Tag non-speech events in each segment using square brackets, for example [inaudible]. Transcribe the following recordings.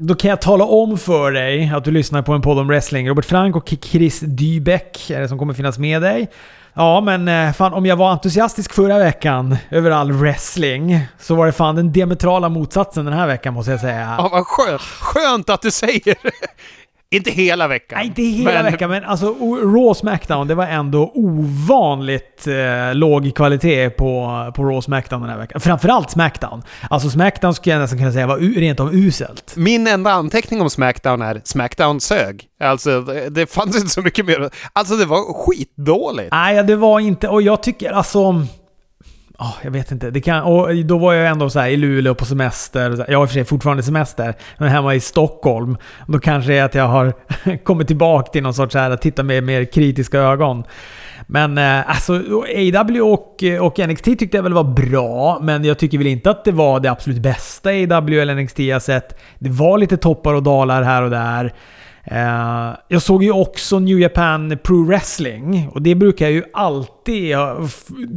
Då kan jag tala om för dig att du lyssnar på en podd om wrestling. Robert Frank och Chris Dybeck är det som kommer finnas med dig. Ja, men eh, fan om jag var entusiastisk förra veckan över all wrestling så var det fan den diametrala motsatsen den här veckan måste jag säga. Ja, vad skönt. Skönt att du säger det. Inte hela veckan. Nej, inte hela men... veckan, men alltså Raw Smackdown, det var ändå ovanligt eh, låg kvalitet på, på Raw Smackdown den här veckan. Framförallt Smackdown. Alltså Smackdown skulle jag nästan kunna säga var rent av uselt. Min enda anteckning om Smackdown är Smackdown sög. Alltså, det, det fanns inte så mycket mer. Alltså, det var skitdåligt. Nej, det var inte... Och jag tycker alltså... Oh, jag vet inte. Det kan, och då var jag ändå så i Luleå på semester. Jag har i och för sig fortfarande semester, men hemma i Stockholm. Då kanske det är att jag har [laughs] kommit tillbaka till någon sorts så här, att titta med mer kritiska ögon. Men eh, alltså, AW och, och eh, NXT tyckte jag väl var bra, men jag tycker väl inte att det var det absolut bästa AW eller NXT jag sett. Det var lite toppar och dalar här och där. Uh, jag såg ju också New Japan Pro Wrestling och det brukar jag ju alltid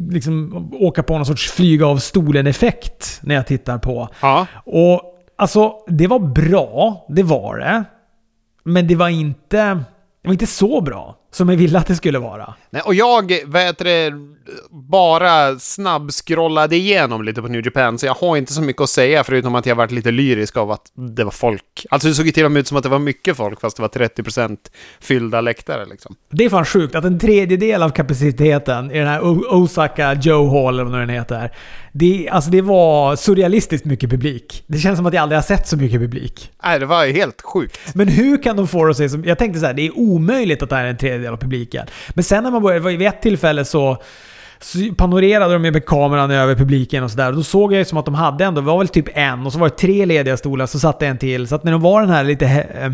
liksom, åka på någon sorts flyga av stolen-effekt när jag tittar på. Ja. Och alltså, det var bra, det var det. Men det var inte, det var inte så bra som jag ville att det skulle vara. Nej, och jag, vet det, bara snabbskrollade igenom lite på New Japan, så jag har inte så mycket att säga förutom att jag varit lite lyrisk av att det var folk. Alltså det såg ju till och med ut som att det var mycket folk, fast det var 30% fyllda läktare liksom. Det är fan sjukt att en tredjedel av kapaciteten i den här Osaka Joe Hall, eller vad den heter, det, alltså det var surrealistiskt mycket publik. Det känns som att jag aldrig har sett så mycket publik. Nej, det var helt sjukt. Men hur kan de få det att se som... Jag tänkte så här, det är omöjligt att det här är en tredjedel av publiken. Men sen när man började, vid ett tillfälle så så panorerade de med kameran över publiken och sådär. Då såg jag ju som att de hade ändå, det var väl typ en och så var det tre lediga stolar, så satt det en till. Så att när de var den här lite... Eh,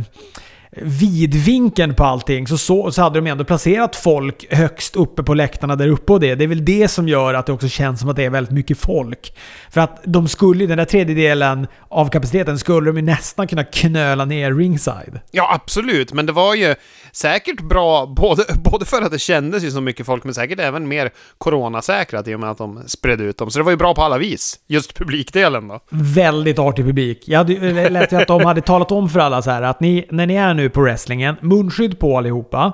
vidvinkeln på allting så, så, så hade de ändå placerat folk högst uppe på läktarna där uppe och det. Det är väl det som gör att det också känns som att det är väldigt mycket folk. För att de skulle, den där tredjedelen av kapaciteten skulle de ju nästan kunna knöla ner ringside. Ja, absolut. Men det var ju säkert bra, både, både för att det kändes ju så mycket folk, men säkert även mer coronasäkrat i och med att de spred ut dem. Så det var ju bra på alla vis. Just publikdelen då. Väldigt artig publik. Jag lät ju att de hade talat om för alla så här att ni, när ni är nu på wrestlingen, munskydd på allihopa.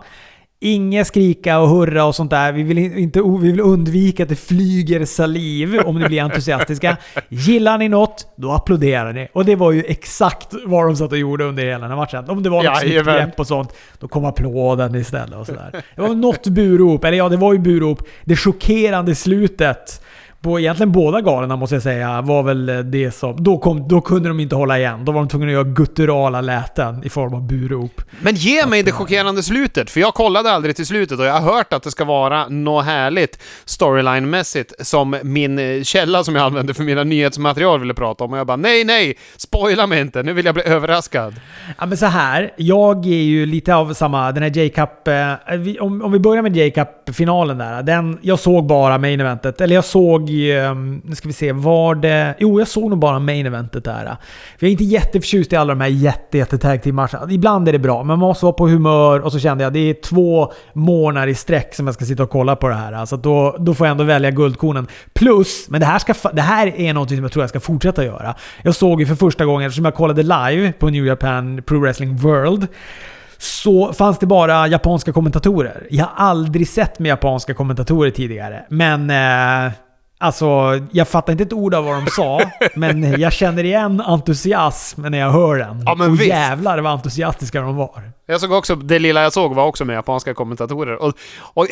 Inget skrika och hurra och sånt där. Vi vill, inte, vi vill undvika att det flyger saliv om ni blir entusiastiska. Gillar ni något, då applåderar ni. Och det var ju exakt vad de satt och gjorde under hela den här matchen. Om det var något snyggt grepp och sånt, då kom applåden istället och sådär. Det var något burop, eller ja, det var ju burop. Det chockerande slutet på egentligen båda galorna måste jag säga, var väl det som... Då, kom, då kunde de inte hålla igen. Då var de tvungna att göra gutturala läten i form av burop. Men ge mig det chockerande slutet, för jag kollade aldrig till slutet och jag har hört att det ska vara något härligt storyline-mässigt som min källa som jag använder för mina nyhetsmaterial ville prata om. Och jag bara nej, nej, spoila mig inte, nu vill jag bli överraskad. Ja men så här, jag är ju lite av samma, den här J-Cup... Eh, om, om vi börjar med J-Cup-finalen där. Den, jag såg bara main eventet, eller jag såg Ehm, nu ska vi se, var det... Jo, jag såg nog bara main eventet där. För jag är inte jätteförtjust i alla de här jätte, jätte tag team matcherna. Ibland är det bra, men man måste vara på humör och så kände jag att det är två månader i sträck som jag ska sitta och kolla på det här. Så då, då får jag ändå välja guldkornen. Plus, men det här, ska, det här är något som jag tror jag ska fortsätta göra. Jag såg ju för första gången, eftersom jag kollade live på New Japan Pro Wrestling World, så fanns det bara japanska kommentatorer. Jag har aldrig sett med japanska kommentatorer tidigare. Men eh, Alltså, jag fattar inte ett ord av vad de sa, [laughs] men jag känner igen entusiasm när jag hör den. Ja, men och visst. jävlar vad entusiastiska de var. Jag såg också, det lilla jag såg var också med japanska kommentatorer. Och, och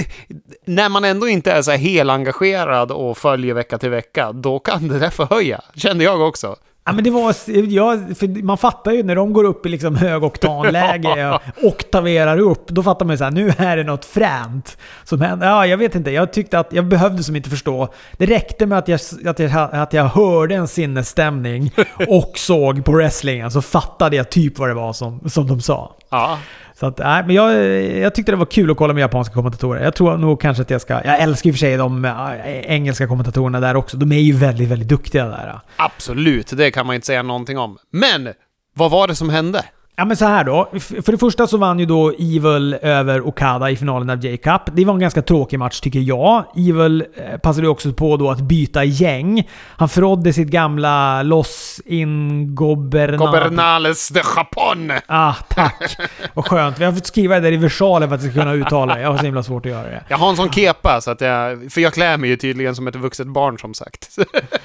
när man ändå inte är så här helengagerad och följer vecka till vecka, då kan det där förhöja. Kände jag också. Ja, men det var, ja, man fattar ju när de går upp i liksom högoktanläge [laughs] och oktaverar upp. Då fattar man ju såhär, nu är det något fränt som händer. Ja, jag vet inte. Jag tyckte att jag behövde som inte förstå. Det räckte med att jag, att jag, att jag hörde en sinnesstämning [laughs] och såg på wrestlingen så fattade jag typ vad det var som, som de sa. Ja. Så att, nej, men jag, jag tyckte det var kul att kolla med japanska kommentatorer. Jag tror nog kanske att jag ska... Jag älskar i och för sig de engelska kommentatorerna där också. De är ju väldigt, väldigt duktiga där. Absolut, det kan man inte säga någonting om. Men, vad var det som hände? Ja men så här då. För det första så vann ju då Evil över Okada i finalen av J-Cup. Det var en ganska tråkig match tycker jag. Evil eh, passade ju också på då att byta gäng. Han förrådde sitt gamla Los Ingobernales... Gobernales de Japon! Ah, tack. Vad skönt. Vi har fått skriva det där i versaler för att jag ska kunna uttala det. Jag har så himla svårt att göra det. Jag har en sån kepa, så att jag... För jag klär mig ju tydligen som ett vuxet barn som sagt.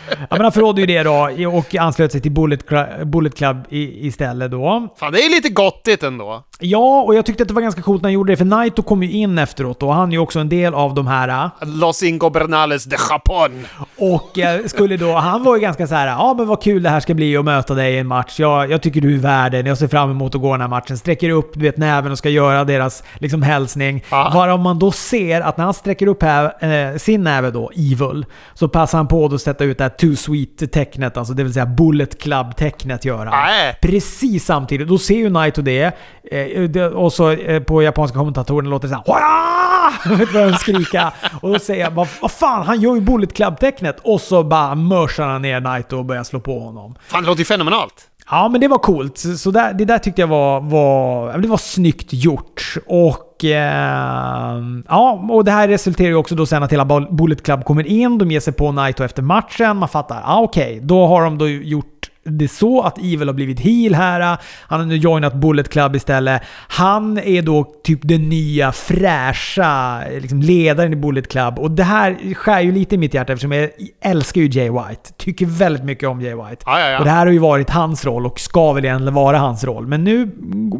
Ja men han förrådde ju det då och anslöt sig till Bullet, Cl- Bullet Club i, istället då. Fan, det är lite gottigt ändå. Ja, och jag tyckte att det var ganska coolt när han gjorde det, för Naito kom ju in efteråt och han är ju också en del av de här. äh, Los Ingobernales de Japon! Och eh, skulle då, han var ju ganska så här, ja men vad kul det här ska bli att möta dig i en match. Jag, jag tycker du är värden, jag ser fram emot att gå den här matchen. Sträcker upp du vet, näven och ska göra deras liksom, hälsning. Ja. Varav man då ser att när han sträcker upp här, eh, sin näve då, Evil, så passar han på att sätta ut det här Too Sweet-tecknet, alltså det vill säga Bullet Club-tecknet gör han. Precis samtidigt. Då ser ju Naito det. Eh, det och så eh, på japanska kommentatorerna låter det såhär [laughs] de skrika? Och då säger jag vad, vad fan, han gör ju Bullet Club-tecknet. Och så bara mörsar han ner Naito och börjar slå på honom. Fan, det låter ju fenomenalt. Ja, men det var coolt. Så där, det där tyckte jag var, var, det var snyggt gjort. Och eh, ja, och det här resulterar ju också då sen att hela Bull- Bullet Club kommer in. De ger sig på Naito efter matchen. Man fattar, ja okej, då har de då gjort det så att Evil har blivit heel här. Han har nu joinat Bullet Club istället. Han är då typ den nya fräscha liksom ledaren i Bullet Club. Och det här skär ju lite i mitt hjärta eftersom jag älskar ju Jay White. Tycker väldigt mycket om Jay White. Ja, ja, ja. Och det här har ju varit hans roll och ska väl egentligen vara hans roll. Men nu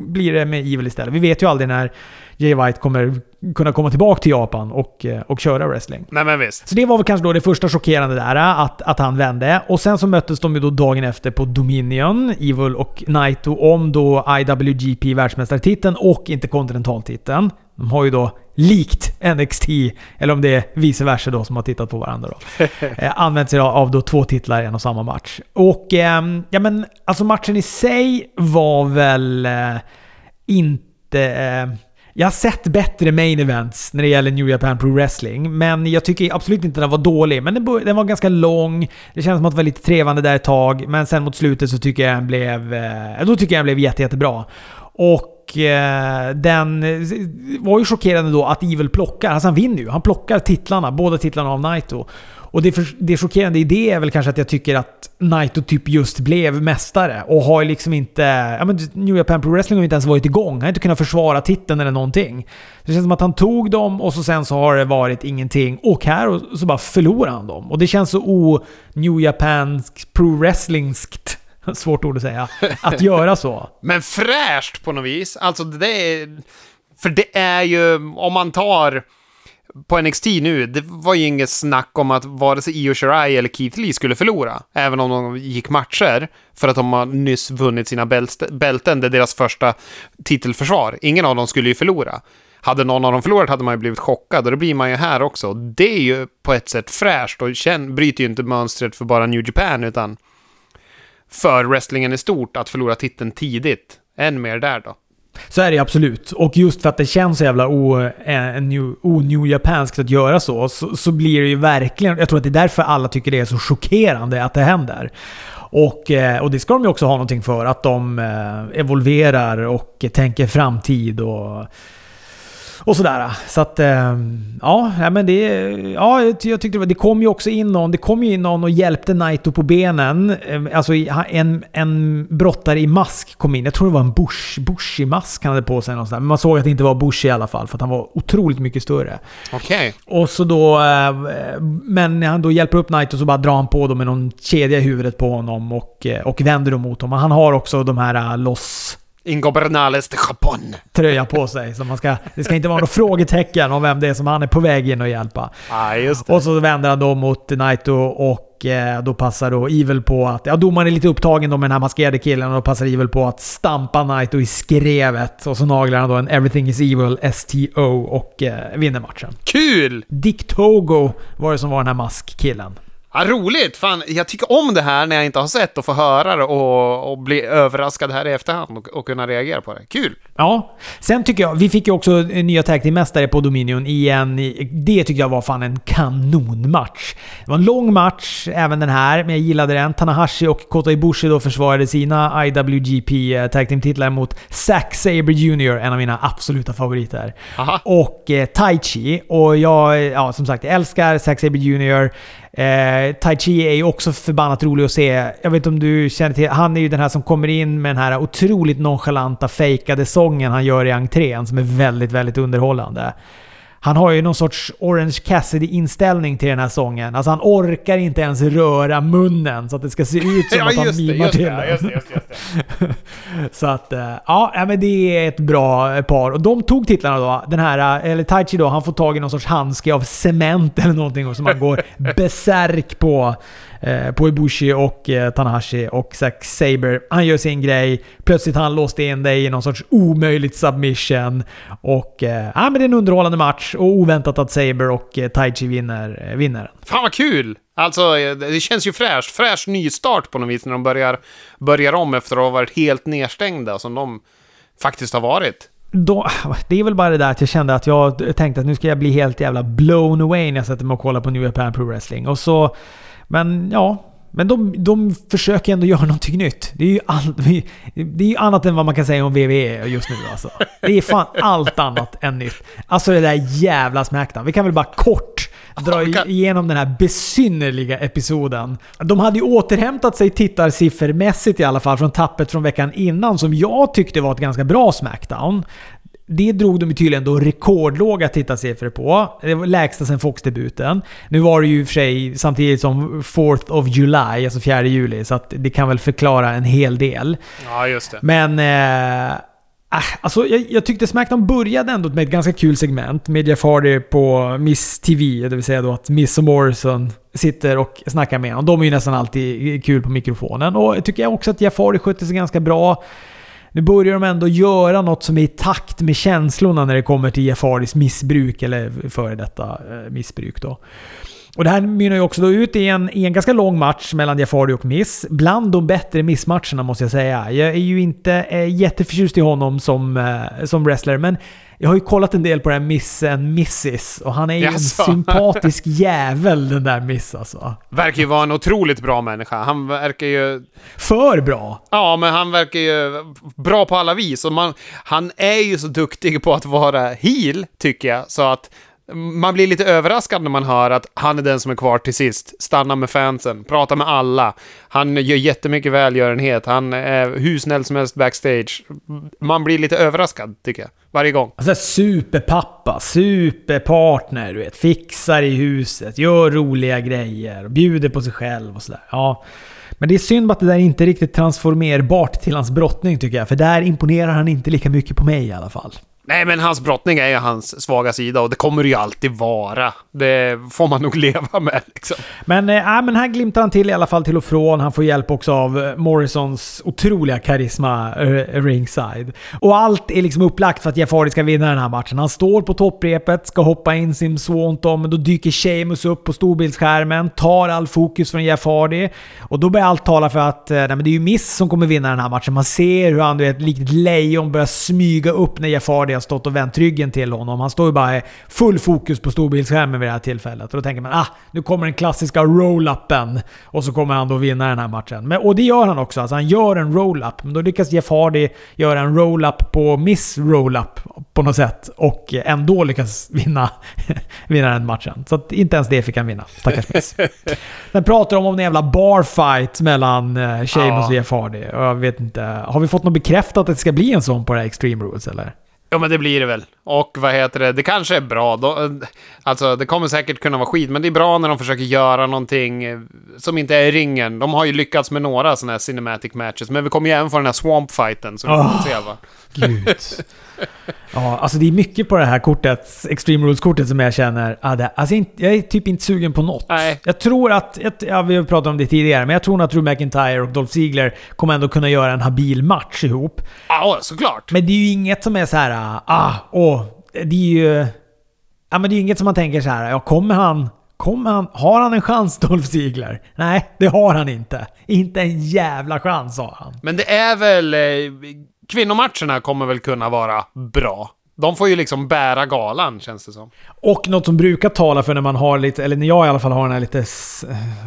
blir det med Evil istället. Vi vet ju aldrig när Jay White kommer kunna komma tillbaka till Japan och, eh, och köra wrestling. Nej men visst. Så det var väl kanske då det första chockerande där, att, att han vände. Och sen så möttes de ju då dagen efter på Dominion, Evil och Naito, om då IWGP världsmästartiteln och interkontinentaltiteln. De har ju då likt NXT, eller om det är vice versa då som har tittat på varandra då. [laughs] eh, använt sig av då två titlar i en och samma match. Och ehm, ja men alltså matchen i sig var väl eh, inte... Jag har sett bättre main events när det gäller New Japan Pro Wrestling, men jag tycker absolut inte den var dålig. Men den, var ganska lång, det kändes som att det var lite trevande där ett tag, men sen mot slutet så tycker jag den blev... Eh, då tycker jag den blev jätte, jättebra. Och eh, den var ju chockerande då att Evil plockar, alltså han vinner ju. Han plockar titlarna, båda titlarna av Naito. Och det, för, det chockerande i det är väl kanske att jag tycker att Naito typ just blev mästare och har ju liksom inte... Ja men New Japan Pro Wrestling har ju inte ens varit igång. Han har inte kunnat försvara titeln eller någonting. Det känns som att han tog dem och så sen så har det varit ingenting. Och här och så bara förlorar han dem. Och det känns så o-New Japansk Pro Wrestlingskt, [laughs] svårt ord att säga, att göra så. [laughs] Men fräscht på något vis. Alltså det är... För det är ju, om man tar på NXT nu, det var ju inget snack om att vare sig Io Shirai eller Keith Lee skulle förlora. Även om de gick matcher, för att de har nyss vunnit sina bälten. Det är deras första titelförsvar. Ingen av dem skulle ju förlora. Hade någon av dem förlorat hade man ju blivit chockad och det blir man ju här också. Det är ju på ett sätt fräscht och känn, bryter ju inte mönstret för bara New Japan utan för wrestlingen i stort att förlora titeln tidigt. Än mer där då. Så är det absolut. Och just för att det känns så jävla o-new-japanskt eh, att göra så, så, så blir det ju verkligen... Jag tror att det är därför alla tycker det är så chockerande att det händer. Och, eh, och det ska de ju också ha någonting för. Att de eh, evolverar och tänker framtid och... Och sådär. Så att, eh, ja, men det... Ja, jag ty- jag tyckte det var... Det kom ju också in någon, det kom ju in någon och hjälpte Naito på benen. Eh, Alltså i- en, en brottare i mask kom in. Jag tror det var en Bush, Bushi-mask han hade på sig. någonstans. Men man såg att det inte var Bushi i alla fall, för att han var otroligt mycket större. Okej. Och så då... eh, Men när han då hjälper upp Naito så bara drar han på dem med någon kedja i huvudet på honom och, eh, och vänder dem mot honom. Han har också de här eh, loss Ingobernales de Japon. tröja på sig. Så man ska, det ska inte vara några frågetecken om vem det är som han är på väg in och hjälpa. Det. Och så vänder han då mot Naito och eh, då passar då Evil på att... Ja, domaren är lite upptagen då med den här maskerade killen och då passar Evil på att stampa Naito i skrevet. Och så naglar han då en Everything is Evil STO och eh, vinner matchen. Kul! Dick Togo var det som var den här maskkillen. Ja, roligt! Fan, jag tycker om det här när jag inte har sett och får höra det och, och bli överraskad här i efterhand och, och kunna reagera på det. Kul! Ja. Sen tycker jag, vi fick ju också nya tag team-mästare på Dominion igen. Det tycker jag var fan en kanonmatch. Det var en lång match, även den här, men jag gillade den. Tanahashi och Kota Ibushi då försvarade sina IWGP eh, Tag Team-titlar mot Zack Sabre Jr, en av mina absoluta favoriter. Aha. Och eh, Taichi. Och jag, ja som sagt, jag älskar Zack Sabre Jr. Eh, tai Chi är ju också förbannat rolig att se. Jag vet inte om du känner till... Han är ju den här som kommer in med den här otroligt nonchalanta, fejkade sången han gör i entrén som är väldigt, väldigt underhållande. Han har ju någon sorts Orange Cassidy-inställning till den här sången. Alltså han orkar inte ens röra munnen så att det ska se ut som [laughs] Ja, att han det, mimar till det, den. just det, just det, just det. [laughs] Så att, eh, ja, men det är ett bra par. Och de tog titlarna då. Den här, eh, eller Taichi då, han får tag i någon sorts handske av cement eller någonting och som han går [laughs] besärk på. Eh, på Ibushi och eh, Tanahashi och Zack Saber. Han gör sin grej. Plötsligt han låst in dig i någon sorts omöjligt submission. Och eh, ja, men det är en underhållande match och oväntat att Saber och eh, Taichi vinner, eh, vinner den. Fan vad kul! Alltså, eh, det känns ju fräscht. Fräsch nystart på något vis när de börjar, börjar om efter att ha varit helt nedstängda som de faktiskt har varit. Då, det är väl bara det där att jag kände att jag tänkte att nu ska jag bli helt jävla blown away när jag sätter mig och kollar på New Japan Pro Wrestling. Och så... Men ja... Men de, de försöker ändå göra någonting nytt. Det är, ju all, det är ju annat än vad man kan säga om WWE just nu alltså. Det är fan allt annat än nytt. Alltså det där jävla Smackdown. Vi kan väl bara kort dra igenom den här besynnerliga episoden. De hade ju återhämtat sig tittarsiffermässigt i alla fall från tappet från veckan innan som jag tyckte var ett ganska bra Smackdown. Det drog de tydligen då rekordlåga tittarsiffror på. Det var lägsta sen Fox-debuten. Nu var det ju i och för sig samtidigt som 4th of July, alltså 4 juli, så det kan väl förklara en hel del. Ja, just det. Men... Eh, äh, alltså jag, jag tyckte Smackdown började ändå med ett ganska kul segment med Jeff Hardy på Miss TV. Det vill säga då att Miss och Morrison sitter och snackar med honom. De är ju nästan alltid kul på mikrofonen. Och jag tycker också att Jeff Hardy skötte sig ganska bra. Nu börjar de ändå göra något som är i takt med känslorna när det kommer till Jeff Hardys missbruk, eller före detta eh, missbruk då. Och det här mynnar ju också då ut i en, i en ganska lång match mellan Jeff Hardy och Miss. Bland de bättre Miss-matcherna måste jag säga. Jag är ju inte eh, jätteförtjust i honom som, eh, som wrestler, men jag har ju kollat en del på den här Miss and Mrs. Och han är ju Jaså? en [laughs] sympatisk jävel den där Miss alltså. Verkar ju vara en otroligt bra människa. Han verkar ju... För bra! Ja, men han verkar ju bra på alla vis. Och man, han är ju så duktig på att vara heel, tycker jag. Så att man blir lite överraskad när man hör att han är den som är kvar till sist. Stannar med fansen, pratar med alla. Han gör jättemycket välgörenhet. Han är hur snäll som helst backstage. Man blir lite överraskad, tycker jag. Varje gång. Alltså superpappa, superpartner, du vet. Fixar i huset, gör roliga grejer, bjuder på sig själv och sådär. Ja. Men det är synd att det där inte är riktigt transformerbart till hans brottning tycker jag. För där imponerar han inte lika mycket på mig i alla fall. Nej, men hans brottning är ju hans svaga sida och det kommer det ju alltid vara. Det får man nog [laughs] leva med liksom. Men, äh, men här glimtar han till i alla fall till och från. Han får hjälp också av eh, Morrisons otroliga karisma äh, ringside. Och allt är liksom upplagt för att Jeff Hardy ska vinna den här matchen. Han står på topprepet, ska hoppa in sin Swanton, men då dyker Sheamus upp på storbildsskärmen, tar all fokus från Jeff Hardy. Och då börjar allt tala för att nej, men det är ju Miss som kommer vinna den här matchen. Man ser hur han, du vet, likt ett lejon börjar smyga upp när Jeff Hardy har stått och vänt ryggen till honom. Han står ju bara i full fokus på storbildsskärmen vid det här tillfället. Och då tänker man ah, nu kommer den klassiska roll-upen. Och så kommer han då vinna den här matchen. Men, och det gör han också. Alltså han gör en roll-up. Men då lyckas Jeff Hardy göra en roll-up på miss roll-up på något sätt. Och ändå lyckas vinna, [laughs] vinna den matchen. Så att inte ens det fick han vinna. Stackars miss. [laughs] Sen pratar de om en jävla barfight mellan uh, Sheamus Ja. och Jeff Hardy. Och jag vet inte. Har vi fått något bekräftat att det ska bli en sån på det här Extreme Rules eller? Ja, men det blir det väl. Och vad heter det, det kanske är bra. Då, alltså, det kommer säkert kunna vara skit, men det är bra när de försöker göra någonting eh, som inte är i ringen. De har ju lyckats med några sådana här cinematic matches, men vi kommer ju även få den här swamp-fighten, så vi får Åh. se va. Gud. [laughs] Ja, alltså det är mycket på det här kortet, Extreme Rules-kortet, som jag känner... Alltså jag är typ inte sugen på något. Nej. Jag tror att... Ja, vi har pratat om det tidigare, men jag tror att Drew McIntyre och Dolph Ziggler kommer ändå kunna göra en habil match ihop. Ja, såklart. Men det är ju inget som är så här... Ah, åh, det är ju... Ja, men det är ju inget som man tänker så här. Ja, kommer han... Kommer han, har han en chans [laughs] Dolph Ziggler? Nej, det har han inte. Inte en jävla chans har han. Men det är väl... Eh, kvinnomatcherna kommer väl kunna vara bra. De får ju liksom bära galan, känns det som. Och något som brukar tala för när man har lite, eller när jag i alla fall har den här lite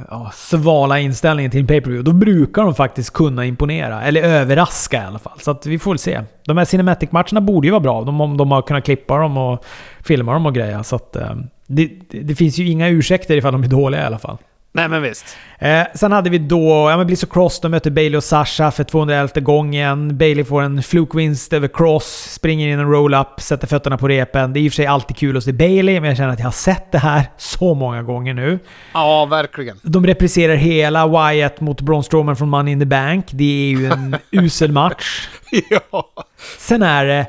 ja, svala inställningen till en pay-per-view, då brukar de faktiskt kunna imponera. Eller överraska i alla fall. Så att vi får väl se. De här Cinematic-matcherna borde ju vara bra, om de har kunnat klippa dem och filma dem och grejer. Så att, eh, det, det, finns ju inga ursäkter ifall de är dåliga i alla fall. Nej men visst. Eh, sen hade vi då, ja men Bliss och Cross, de möter Bailey och Sasha för 211 gången. Bailey får en flukvinst över Cross, springer in en roll-up, sätter fötterna på repen. Det är i och för sig alltid kul att se Bailey, men jag känner att jag har sett det här så många gånger nu. Ja, verkligen. De repriserar hela Wyatt mot Braun Strowman från Money in the Bank. Det är ju en [laughs] usel match. ja. Sen är det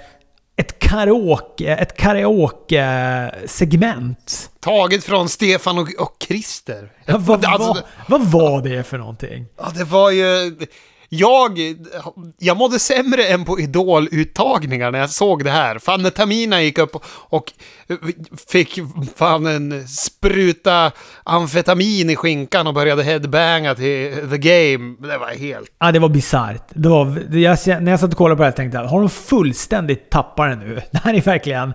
ett karaoke, ett karaoke-segment. Taget från Stefan och, och Christer. Ja, vad, alltså, vad, vad var det för någonting? Ja, det var ju jag, jag mådde sämre än på Idol-uttagningar när jag såg det här. Fanny Tamina gick upp och fick fan en spruta amfetamin i skinkan och började headbanga till the game. Det var helt... Ja, det var bisarrt. när jag satt och kollade på det här tänkte jag, har de fullständigt tappat det nu? [laughs] Det här är verkligen...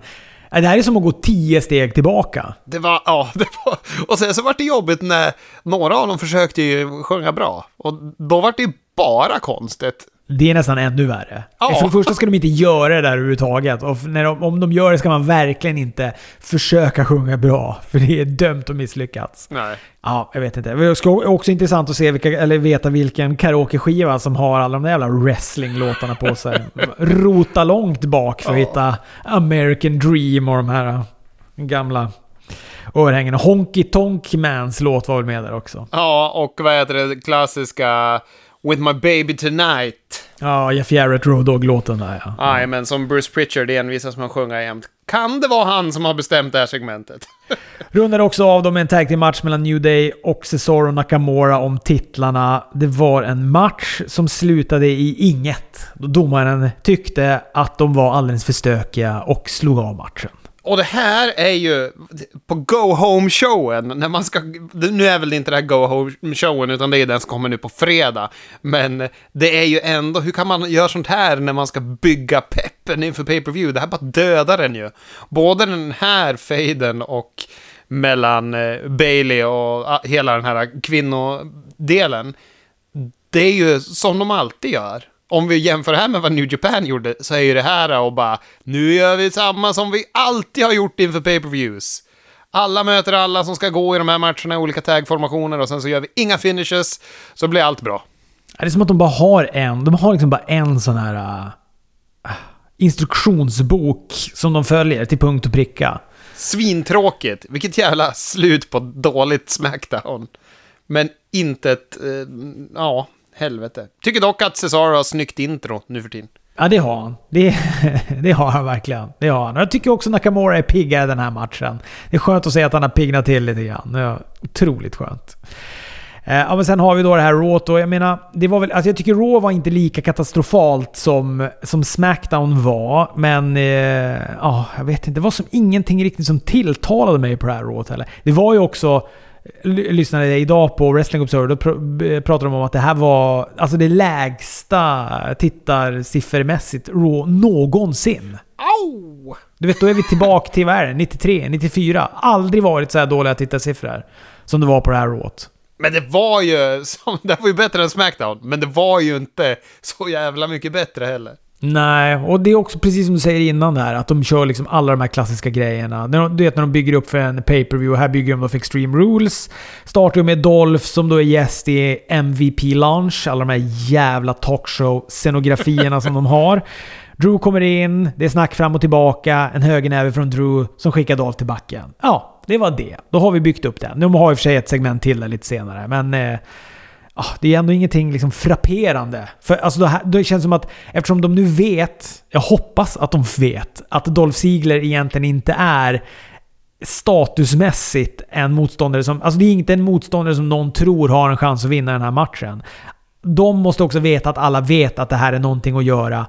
Det här är som att gå tio steg tillbaka. Det var, ja, [laughs] det var... Och sen så var det jobbigt när några av dem försökte ju sjunga bra. Och då var det bara konstigt. Det är nästan ännu värre. Ja. För det första ska de inte göra det där överhuvudtaget. Och när de, om de gör det ska man verkligen inte försöka sjunga bra. [laughs] För det är dömt att misslyckas. Nej. Ja, jag vet inte. Det ska också intressant att se vilka, eller veta vilken karaoke-skiva som har alla de där jävla wrestling-låtarna på sig. [laughs] Rota långt bak för att ja. hitta American Dream och de här gamla örhängena. Honky Tonk Mans låt var väl med där också. Ja, och vad heter det klassiska With My Baby Tonight. Ja, Jeff Jarrett Road Dog-låten där ja. Ja, men som Bruce Pritchard envisas med att sjunga jämt. Kan det vara han som har bestämt det här segmentet? [laughs] Rundade också av dem med en tag match mellan New Day och Cesaro Nakamura om titlarna. Det var en match som slutade i inget. Då domaren tyckte att de var alldeles för stökiga och slog av matchen. Och det här är ju på Go Home-showen, när man ska... Nu är väl det inte det här Go Home-showen, utan det är den som kommer nu på fredag. Men det är ju ändå, hur kan man göra sånt här när man ska bygga peppen inför pay-per-view? Det här bara dödar den ju. Både den här fejden och mellan eh, Bailey och ah, hela den här kvinnodelen. Det är ju som de alltid gör om vi jämför det här med vad New Japan gjorde, så är ju det här och bara nu gör vi samma som vi alltid har gjort inför pay-per-views. Alla möter alla som ska gå i de här matcherna i olika tagformationer och sen så gör vi inga finishes, så blir allt bra. Det är som att de bara har en, de har liksom bara en sån här uh, instruktionsbok som de följer till punkt och pricka. Svintråkigt. Vilket jävla slut på dåligt Smackdown. Men inte ett, uh, ja, helvete. Tycker dock att Cesaro har snyggt intro nu för tiden. Ja, det har han. Det, [laughs] det har han verkligen. Det har han. Jag tycker också Nakamura är piggare den här matchen. Det är skönt att se att han har piggnat till lite grann. Det är otroligt skönt. Eh, ja, men sen har vi då det här Raw och jag menar, det var väl, alltså jag tycker Raw var inte lika katastrofalt som, som Smackdown var. Men, eh, ja, jag vet inte. Det var som ingenting riktigt som tilltalade mig på det här Raw heller. Det var ju också lyssnade idag på Wrestling Observer, då pr pratade de om att det här var alltså det lägsta tittarsiffermässigt Raw någonsin. Au! Du vet, då är vi tillbaka till, vad är det? 93, 94. Aldrig varit så här dåliga tittarsiffror som det var på det här Rawt. Men det var ju, [laughs] det var ju bättre än Smackdown, men det var ju inte så jävla mycket bättre heller. Nej, och det är också precis som du säger innan där, att de kör liksom alla de här klassiska grejerna. Du vet när de bygger upp för en pay-per-view, här bygger de då för Extreme Rules. Startar med Dolph som då är gäst i MVP Launch, alla de här jävla talkshow-scenografierna som de har. Drew kommer in, det är snack fram och tillbaka, en högernäve från Drew som skickar Dolph till backen. Ja, det var det. Då har vi byggt upp den. De har i och för sig ett segment till där lite senare, men... Eh, ah, det är ändå ingenting liksom frapperande. För alltså det, här, det känns som att eftersom de nu vet, jag hoppas att de vet, att Dolph Ziegler egentligen inte är statusmässigt en motståndare som... Alltså det är inte en motståndare som någon tror har en chans att vinna den här matchen. De måste också veta att alla vet att det här är någonting att göra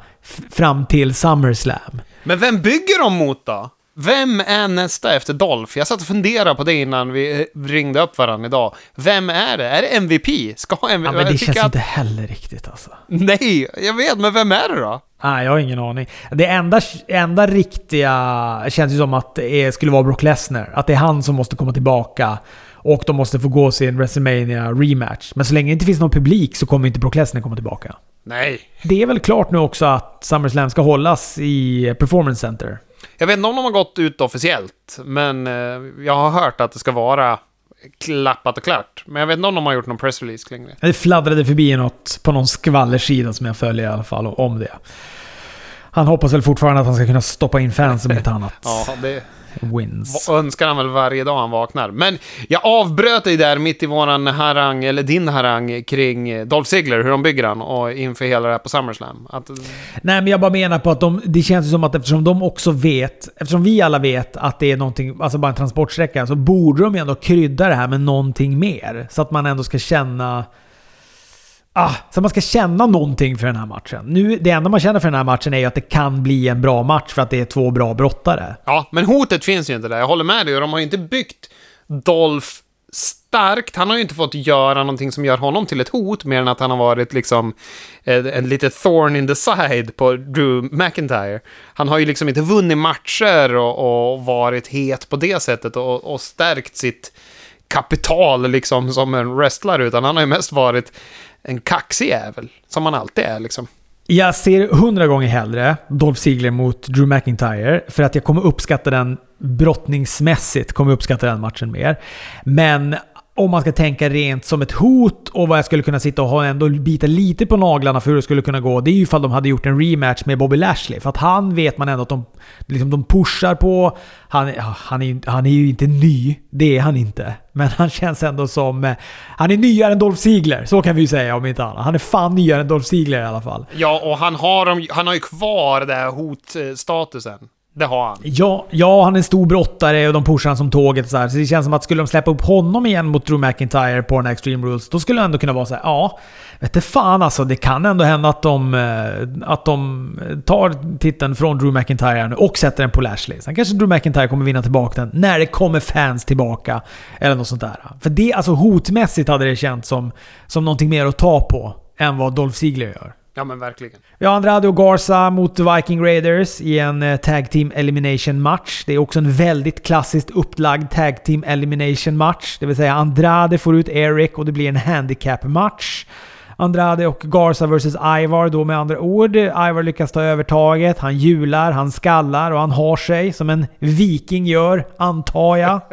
fram till SummerSlam. Men vem bygger de mot då? Vem är nästa efter Dolph? Jag satt och funderade på det innan vi eh, ringde upp varandra idag. Vem är det? Är det MVP? Ska MVP? Ja, men det känns tycker inte heller riktigt alltså. Nej, jag vet, men vem är det då? Nej, jag har ingen aning. Det enda, enda riktiga känns ju som att det skulle vara Brock Lesnar. Att det är han som måste komma tillbaka. Och de måste få gå sin WrestleMania rematch. Men så länge det inte finns någon publik så kommer inte Brock Lesnar komma tillbaka. Nej. Det är väl klart nu också att SummerSlam ska hållas i Performance Center. Jag vet inte om de har gått ut officiellt, men eh, jag har hört att det ska vara klappat och klart. Men jag vet inte om de har gjort någon pressrelease längre. Det fladdrade förbi något på någon skvallersida som jag följer i alla fall om det. Han hoppas väl fortfarande att han ska kunna stoppa in fans om inte annat. Ja, det Wins. önskar han väl varje dag han vaknar. Men jag avbröt dig där mitt i våran harang, eller din harang, kring Dolph Ziggler, hur de bygger han och inför hela det här på SummerSlam. Att, Nej, men jag bara menar på att de, det känns som att eftersom de också vet, eftersom vi alla vet att det är någonting, alltså bara en transportsträcka, så borde de ju ändå krydda det här med någonting mer. Så att man ändå ska känna... Ah, så man ska känna någonting för den här matchen. Nu, det enda man känner för den här matchen är ju att det kan bli en bra match för att det är två bra brottare. ja, men hotet finns ju inte där. Jag håller med dig. Och de har ju inte byggt Dolph starkt. Han har ju inte fått göra någonting som gör honom till ett hot, mer än att han har varit liksom eh, en lite thorn in the side på Drew McIntyre. Han har ju liksom inte vunnit matcher och, och varit het på det sättet och, och stärkt sitt kapital liksom som en wrestlare, utan han har ju mest varit en kaxig jävel, som han alltid är liksom. Jag ser hundra gånger hellre Dolph Ziggler mot Drew McIntyre. För att jag kommer uppskatta den brottningsmässigt. Kommer uppskatta den matchen mer. Men om man ska tänka rent som ett hot och vad jag skulle kunna sitta och ha ändå bita lite på naglarna för hur det skulle kunna gå. Det är ju ifall de hade gjort en rematch med Bobby Lashley. För att han vet man ändå att de, liksom, de pushar på. Han, han, är, han är ju inte ny. Det är han inte. Men han känns ändå som... Eh, han är nyare än Dolph Ziggler. Så kan vi ju säga om inte annat. Han är fan nyare än Dolph Ziggler i alla fall. Ja, och han har, han har ju kvar den här hotstatusen. Det har han. Ja, ja, han är en stor brottare och de pushar han som tåget. Så, här. så det känns som att skulle de släppa upp honom igen mot Drew McIntyre på den här Extreme Rules, då skulle det ändå kunna vara så här, ja, vet du fan alltså. Det kan ändå hända att de, eh, att de tar titeln från Drew McIntyre nu och sätter den på Lashley. Sen kanske Drew McIntyre kommer vinna tillbaka den när det kommer fans tillbaka. Eller något sånt där. För det, alltså hotmässigt hade det känts som, som någonting mer att ta på än vad Dolph Ziggler gör. Ja, men verkligen. Vi har Andrade och Garza mot Viking Raiders i en eh, Tag Team Elimination match. Det är också en väldigt klassiskt upplagd Tag Team Elimination match. Det vill säga Andrade får ut Eric och det blir en handicap match. Andrade och Garza vs Ivar då med andra ord. Ivar lyckas ta övertaget. Han hjular, han skallar och han har sig som en viking gör, antar jag. [laughs]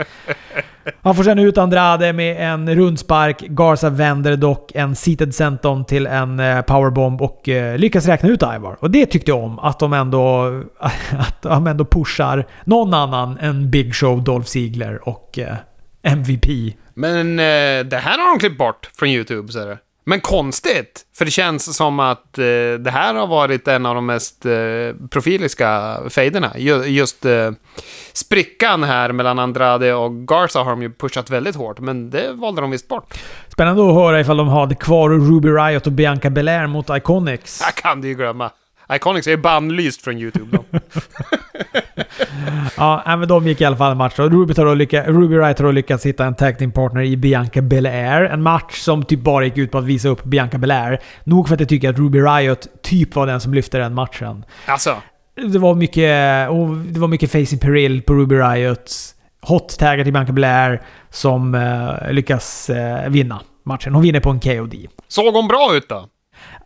Han får sen ut Andrade med en rundspark. Garza vänder dock en seated senton till en eh, powerbomb och eh, lyckas räkna ut Ivar. Och det tyckte jag om. Att de ändå, [laughs] att de ändå pushar någon annan än Big Show, Dolph Ziggler och eh, MVP. Men det här har de klippt bort från YouTube, så är det. Men konstigt, för det känns som att eh, det här har varit en av de mest eh, profiliska fejderna. Ju, just eh, sprickan här mellan Andrade och Garza har de ju pushat väldigt hårt, men det valde de visst bort. Spännande att höra ifall de hade kvar Ruby Riot och Bianca Belair mot Iconics. Jag kan du ju glömma. Iconics är bannlyst från YouTube då. [laughs] Ja, men de gick i alla fall en match. Ruby, har då lycka, Ruby Riot har lyckats hitta en tag team partner i Bianca Belair. En match som typ bara gick ut på att visa upp Bianca Belair. Nog för att jag tycker att Ruby Riot typ var den som lyfte den matchen. Alltså, Det var mycket, och det var mycket facing Peril på Ruby Riot. Hot taggar till Bianca Belair som eh, lyckas eh, vinna matchen. Hon vinner på en KOD. såg hon bra ut då?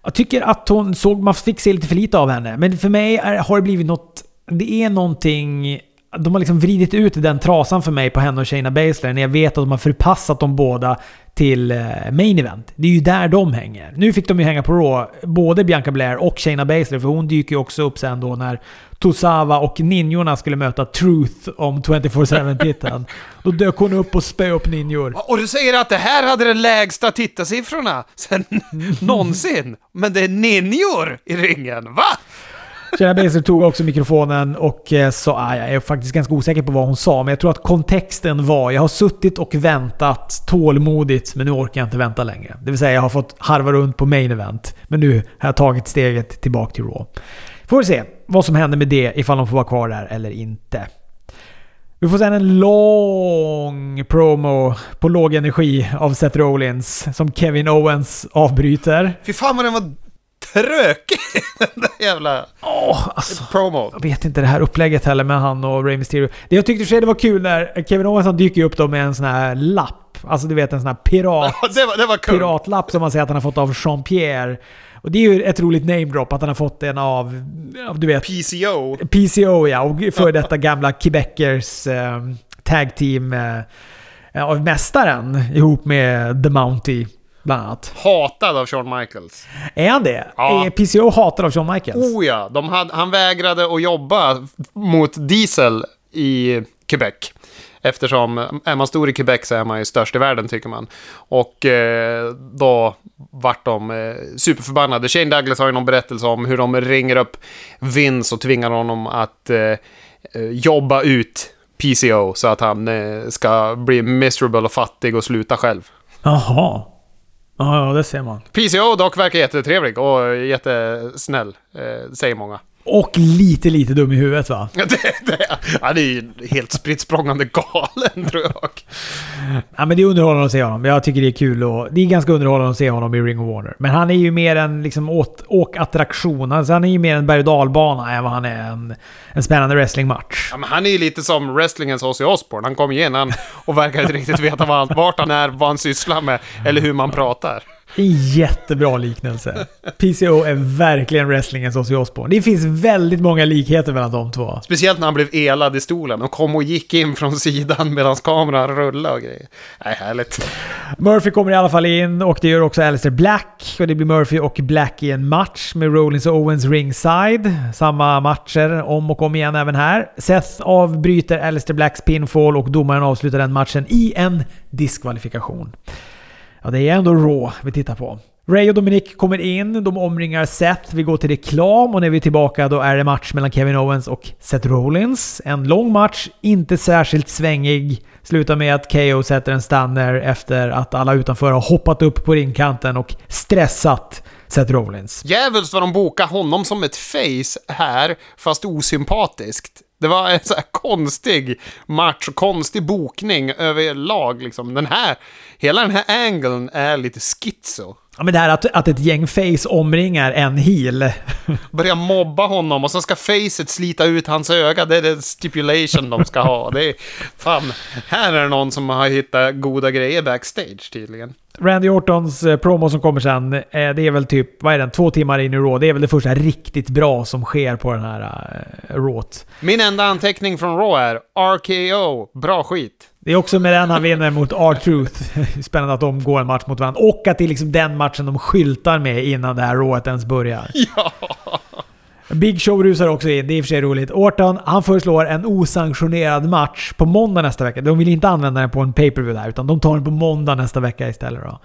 Jag tycker att hon såg... Man fick se lite för lite av henne. Men för mig är, har det blivit något... Det är någonting... De har liksom vridit ut den trasan för mig på henne och Shayna Baszler när jag vet att de har förpassat dem båda till eh, main event. Det är ju där de hänger. Nu fick de ju hänga på Raw, både Bianca Blair och Shayna Baszler, för hon dyker ju också upp sen då när Tosawa och ninjorna skulle möta Truth om 24-7-titeln. [laughs] Då dök hon upp och spöade upp ninjor. Och du säger att det här hade de lägsta tittarsiffrorna sen [laughs] någonsin. Men det är ninjor i ringen, va? Jenna Baser tog också mikrofonen och eh, sa... Ah, jag är faktiskt ganska osäker på vad hon sa, men jag tror att kontexten var... Jag har suttit och väntat tålmodigt, men nu orkar jag inte vänta längre. Det vill säga, jag har fått harva runt på main event, men nu har jag tagit steget tillbaka till Raw. Får vi se vad som händer med det, ifall de får vara kvar där eller inte. Vi får sen en lång promo på låg energi av Seth Rollins som Kevin Owens avbryter. Fy fan vad den var trökig, [laughs] den där jävla Åh, alltså. promo. Jag vet inte det här upplägget heller med han och Rey Mysterio. Det jag tyckte för det var kul när Kevin Owens dyker upp då med en sån här lapp. Alltså du vet en sån här pirat, det var, det var kul. piratlapp som man säger att han har fått av Jean-Pierre. Och det är ju ett roligt namedrop att han har fått den av, av du vet, PCO. PCO ja, och för detta gamla Quebecers eh, tag team eh, av mästaren ihop med The Mountie bland annat. Hatad av Shawn Michaels. Är han det? Ja. Är PCO hatad av Shawn Michaels? Oh ja, de hade, han vägrade att jobba mot Diesel i Quebec. Eftersom är man stor i Quebec så är man ju störst i världen tycker man. Och eh, då vart de eh, superförbannade. Shane Douglas har ju någon berättelse om hur de ringer upp Vince och tvingar honom att eh, eh, jobba ut PCO så att han eh, ska bli miserable och fattig och sluta själv. Jaha. Ja, ja, det ser man. PCO dock verkar jättetrevlig och jättesnäll, eh, säger många. Och lite, lite dum i huvudet va? Ja, det, det, han är ju helt spritt språngande galen, tror jag. Ja, men det är underhållande att se honom. Jag tycker det är kul och Det är ganska underhållande att se honom i Ring of Warner. Men han är ju mer en liksom, åt, åkattraktion. Alltså, han är ju mer en berg och dalbana än vad han är en, en spännande wrestlingmatch. Ja, men han är ju lite som wrestlingens Ozzy Osbourne. Han kom igen han och verkar inte riktigt veta vad vart han är, vad han sysslar med eller hur man pratar. Jättebra liknelse. PCO är verkligen wrestlingens Ozzy Osbourne. Det finns väldigt många likheter mellan de två. Speciellt när han blev elad i stolen och kom och gick in från sidan medan kameran rullade och grejer. Nej, härligt. Murphy kommer i alla fall in och det gör också Alistair Black. Och det blir Murphy och Black i en match med Rollins och Owens ringside. Samma matcher om och om igen även här. Seth avbryter Alistair Blacks pinfall och domaren avslutar den matchen i en diskvalifikation. Ja, det är ändå Raw vi tittar på. Ray och Dominic kommer in, de omringar Seth, vi går till reklam och när vi är tillbaka då är det match mellan Kevin Owens och Seth Rollins. En lång match, inte särskilt svängig. Slutar med att KO sätter en stanner efter att alla utanför har hoppat upp på ringkanten och stressat Seth Rollins. Djävulskt vad de bokade honom som ett face här, fast osympatiskt. Det var en så här konstig match och konstig bokning överlag liksom. Den här, hela den här angeln är lite schizo. Ja, men det här att, att ett gäng face omringar en heel. [laughs] Börja mobba honom och så ska facet slita ut hans öga. Det är den stipulation de ska ha. Det är, fan, här är det någon som har hittat goda grejer backstage tydligen. Randy Ortons eh, promo som kommer sen, eh, det är väl typ, vad är den, två timmar in i Raw. Det är väl det första riktigt bra som sker på den här uh, Rawt. Min enda anteckning från Raw är RKO, bra skit. Det är också med den han vinner mot R-Truth. [laughs] Spännande att de går en match mot varandra. Och att det är liksom den matchen de skyltar med innan det här Rawet ens börjar. [laughs] Ja! Big Show rusar också in, det är i och för sig roligt. Orton, han föreslår en osanktionerad match på måndag nästa vecka. De vill inte använda den på en pay-per-view där, utan de tar den på måndag nästa vecka istället då.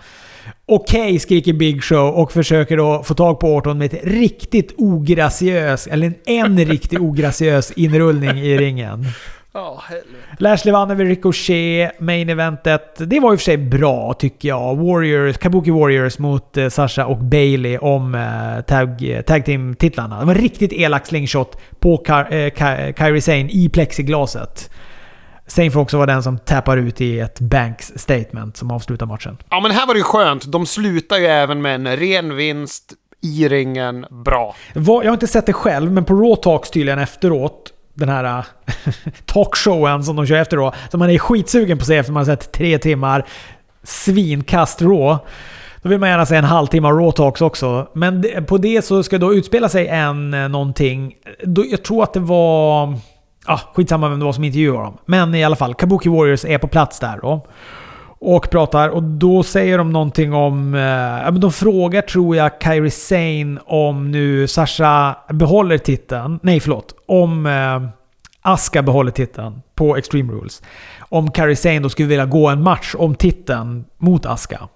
Okej, skriker Big Show och försöker då få tag på Orton med ett riktigt ograciös, eller en, en riktigt ograciös inrullning i ringen. [laughs] Ja, helvete. Lashley vann över Ricochet, main eventet. Det var i och för sig bra tycker jag. Warriors, Kabuki Warriors mot eh, Sasha och Bailey om eh, tag, tag team-titlarna. Det var en riktigt elak slingshot på Ka eh, Ka Kairi Sane i plexiglaset. Sane får också vara den som tappar ut i ett Banks statement som avslutar matchen. Ja, men här var det ju skönt. De slutar ju även med en ren vinst i ringen. Bra. Jag har inte sett det själv, men på Raw Talks tydligen efteråt den här äh, [laughs] talkshowen som de kör efter då. Som man är skitsugen på att se efter man har sett tre timmar svinkast Raw. Då vill man gärna se en halvtimme Raw Talks också. Men på det så ska då utspela sig en eh, någonting. Jag tror att det var... Ah, skitsamma vem det var som intervjuade dem. Men i alla fall, Kabuki Warriors är på plats där då. Och pratar och då säger de någonting om... Eh, de frågar tror jag Kairi Sane om nu Sasha behåller titeln. Nej, förlåt. Om eh, Aska behåller titeln på Extreme Rules. Om Kairi Sane då skulle vilja gå en match om titeln mot Aska.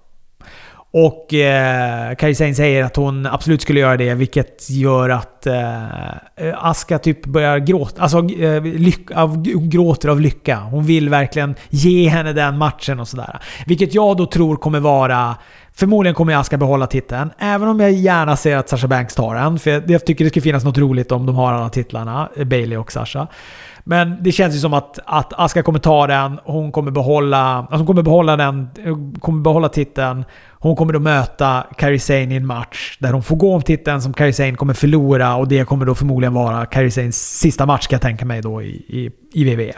Och eh, Kairi Sane säger att hon absolut skulle göra det, vilket gör att eh, eh, Aska typ börjar gråta. Alltså, eh, lyck, av, gråter av lycka. Hon vill verkligen ge henne den matchen och sådär. Vilket jag då tror kommer vara... Förmodligen kommer Aska behålla titeln, även om jag gärna ser att Sasha Banks tar den. För jag tycker det skulle finnas något roligt om de har alla titlarna, eh, Bailey och Sasha. Men det känns ju som att, att Aska kommer ta den. Hon kommer behålla, alltså hon kommer behålla den, eh, kommer behålla titeln. Hon kommer då möta Kairi Sane i en match där hon får gå om titeln som Kairi Sane kommer förlora och det kommer då förmodligen vara Kairi Sanes sista match kan jag tänka mig då i, i, i WWE.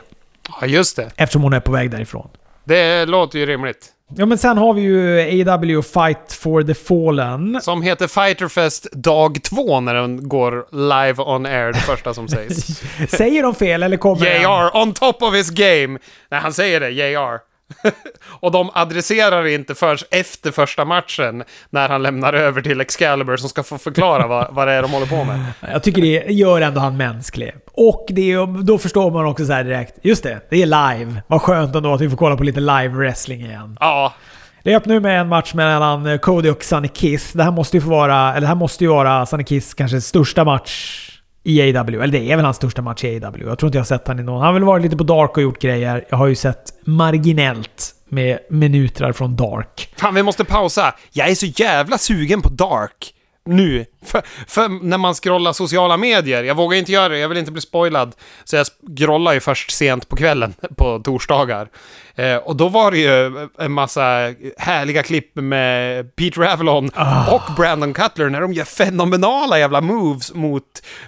Ja, just det. Eftersom hon är på väg därifrån. Det låter ju rimligt. Ja, men sen har vi ju AW Fight for the Fallen. Som heter Fighterfest dag två när den går live on air, det första som sägs. [laughs] säger de fel eller kommer JR on top of his game! Nej, han säger det, JR. [laughs] och de adresserar inte förrän efter första matchen när han lämnar över till Excalibur som ska få förklara vad, vad det är de håller på med. [laughs] Jag tycker det gör ändå han mänsklig. Och det är, då förstår man också så direkt, just det, det är live. Vad skönt ändå att vi får kolla på lite live wrestling igen. Ja. Det öppnar ju med en match mellan Cody och Sunny Kiss. Det här måste ju få vara, eller det här måste ju vara Sunny Kiss kanske största match i AW. Eller det är väl hans största match i AW. Jag tror inte jag har sett han i någon. Han har väl varit lite på Dark och gjort grejer. Jag har ju sett marginellt med minuter från Dark. Fan, vi måste pausa. Jag är så jävla sugen på Dark nu. För, för, när man scrollar sociala medier, jag vågar inte göra det, jag vill inte bli spoilad. Så jag scrollar ju först sent på kvällen [laughs] på torsdagar. Eh, och då var det ju en massa härliga klipp med Pete Ravelon oh. och Brandon Cutler när de gör fenomenala jävla moves mot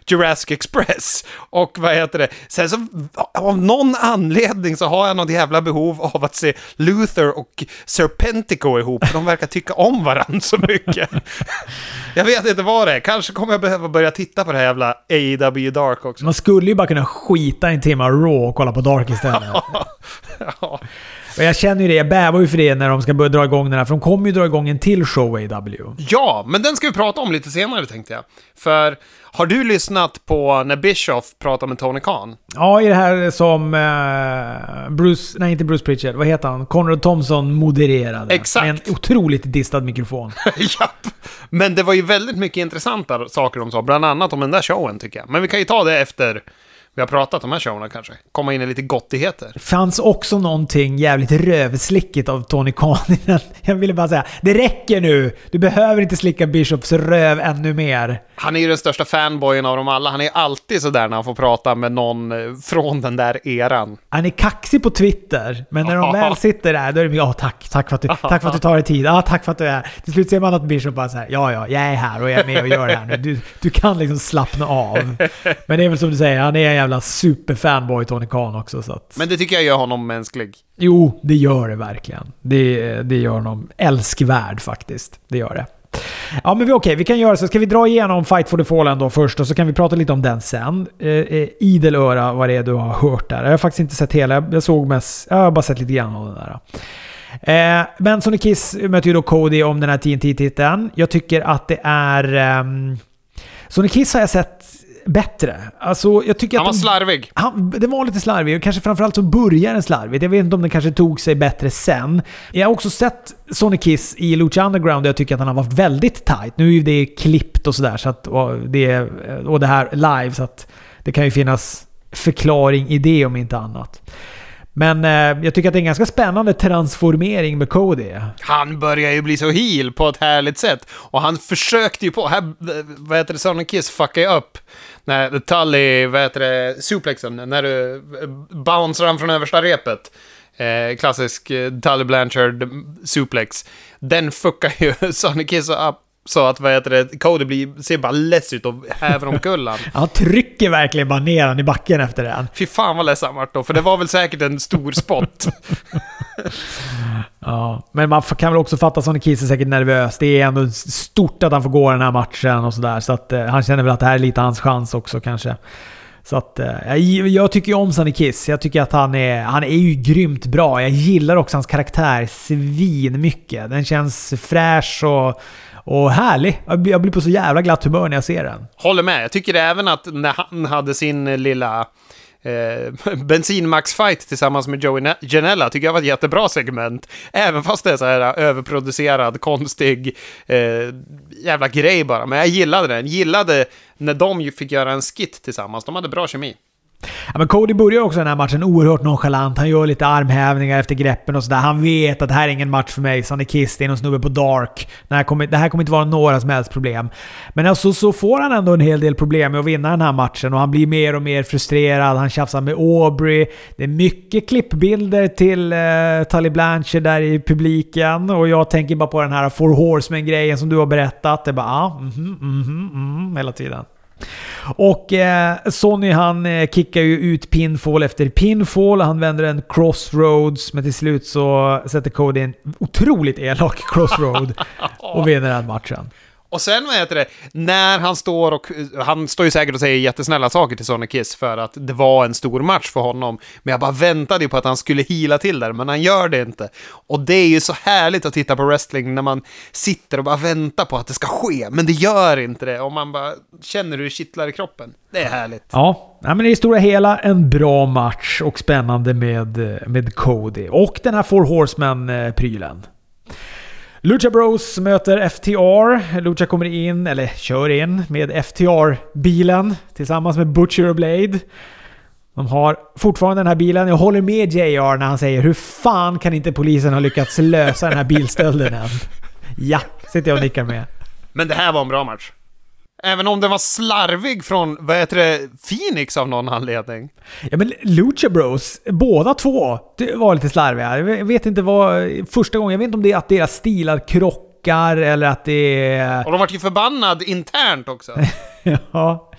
Jurassic Express. Och vad heter det? Sen så, av någon anledning så har jag något jävla behov av att se Luther och Serpentico ihop, för de verkar tycka om varandra så mycket. [laughs] jag vet inte vad det är. Kanske kommer jag behöva börja titta på det här jävla AEW Dark också. Man skulle ju bara kunna skita en timme Raw och kolla på Dark istället. [laughs] ja. Och jag känner ju det, jag bävar ju för det när de ska börja dra igång den här, för de kommer ju dra igång en till show AW. Ja, men den ska vi prata om lite senare tänkte jag. För har du lyssnat på när Bischoff pratar med Tony Khan? Ja, i det här som eh, Bruce, nej inte Bruce Pritchard, vad heter han? Conrad Thompson modererade. Exakt. Med en otroligt distad mikrofon. [laughs] Japp. Men det var ju väldigt mycket intressanta saker de sa, bland annat om den där showen tycker jag. Men vi kan ju ta det efter vi har pratat om de här showerna kanske. Komma in i lite gottigheter. Det fanns också någonting jävligt rövslickigt av Tony Khan. Jag ville bara säga, det räcker nu! Du behöver inte slicka Bishops röv ännu mer. Han är ju den största fanboyen av dem alla. Han är alltid sådär när han får prata med någon eh, från den där eran. Han är kaxig på Twitter, men när de [laughs] väl sitter där, då är det ja tack, tack för att du, [laughs] tack för att du tar dig tid, ja tack för att du är här. Till slut ser man att Bishop bara såhär, ja ja, jag är här och jag är med och gör det här nu. Du, du kan liksom slappna av. [laughs] Men det är väl som du säger, han är jävla superfanboy Tony Khan också så att... Men det tycker jag gör honom mänsklig. Jo, det gör det verkligen. Det, det gör honom älskvärd faktiskt. Det gör det. Ja, men vi, okej, vi kan göra så. Ska vi dra igenom Fight for the Fallen då först och så kan vi prata lite om den sen. Eh, eh, idel öra vad det är du har hört där. Jag har faktiskt inte sett hela. Jag såg mest... Jag har bara sett lite grann av den där. Eh, men Sonic Kiss möter ju då Cody om den här TNT-titeln. Jag tycker att det är... Eh, Sonic Kiss har jag sett bättre. Alltså, jag tycker han var de, slarvig. Han, det var lite slarvig och kanske framförallt så började den slarvigt. Jag vet inte om den kanske tog sig bättre sen. Jag har också sett Sonic Kiss i Lucha Underground och jag tycker att han har varit väldigt tight. Nu är det klippt och sådär, så att, och, det, och det här live, så att det kan ju finnas förklaring i det om inte annat. Men eh, jag tycker att det är en ganska spännande transformering med Cody. Han börjar ju bli så heal på ett härligt sätt. Och han försökte ju på... Här, eh, vad heter det? Sonny Kiss fuckade upp när Tully, vad heter det, suplexen, när du eh, bouncear han från översta repet. Eh, klassisk eh, Tully Blanchard mm, suplex. Den fuckar ju [laughs] Sonic Kiss upp så att vad heter det, Cody blir, ser bara less ut och häver omkull [laughs] han. Trycker verkligen bara ner han i backen efter den. Fy fan vad ledsen han vart då, för det var väl säkert en stor spot. [laughs] ja, men man kan väl också fatta att Sonny Kiss är säkert nervös. Det är ändå stort att han får gå den här matchen och sådär. Så att eh, han känner väl att det här är lite hans chans också kanske. Så att, eh, jag tycker ju om Sunny Kiss. Jag tycker att han är, han är ju grymt bra. Jag gillar också hans karaktär svin mycket. Den känns fräsch och och härlig. Jag blir på så jävla glatt humör när jag ser den. Håller med. Jag tycker även att när han hade sin eh, lilla eh, [laughs] bensinmax-fight tillsammans med Joey Janella tycker jag var ett jättebra segment. Även fast det är så här eh, överproducerad, konstig eh, jävla grej bara. Men jag gillade den. Gillade när de fick göra en skit tillsammans. De hade bra kemi. Ja, men Cody börjar också den här matchen oerhört nonchalant. Han gör lite armhävningar efter greppen och sådär. Han vet att det här är ingen match för mig. Sunny Kiss, det är någon snubbe på Dark. Det här, kommer, det här kommer inte vara några som helst problem. Men alltså så får han ändå en hel del problem med att vinna den här matchen och han blir mer och mer frustrerad. Han tjafsar med Aubrey. Det är mycket klippbilder till uh, Tully Blanchard där i publiken och jag tänker bara på den här Four Horsemen-grejen som du har berättat. Det är bara ah, mhm, mhm, mhm, hela tiden. Och eh, Sonny han eh, kickar ju ut pinfall efter pinfall. Han vänder en crossroads, men till slut så sätter Cody en otroligt elak crossroad [laughs] och vinner den matchen. Och sen, vad heter det, när han står och... Han står ju säkert och säger jättesnälla saker till Sonny Kiss för att det var en stor match för honom. Men jag bara väntade ju på att han skulle hila till där, men han gör det inte. Och det är ju så härligt att titta på wrestling när man sitter och bara väntar på att det ska ske, men det gör inte det. Och man bara känner hur det kittlar i kroppen. Det är härligt. Ja, men i stora hela en bra match och spännande med, eh, med Cody. Och den här Four Horsemen-prylen. Eh, Lucha Bros möter FTR. Lucha kommer in, eller kör in, med FTR-bilen tillsammans med Butcher och Blade. De har fortfarande den här bilen. Jag håller med JR när han säger hur fan kan inte polisen ha lyckats lösa den här bilstölden än? Ja, sitter jag och nickar med. Men det här var en bra match. Även om den var slarvig från, vad heter det, Phoenix av någon anledning. Ja men Lucha Bros, båda två, det var lite slarviga. Jag vet inte vad, första gången, jag vet inte om det är att deras stilar krockar eller att det är... Och de vart ju förbannad internt också. [laughs] ja.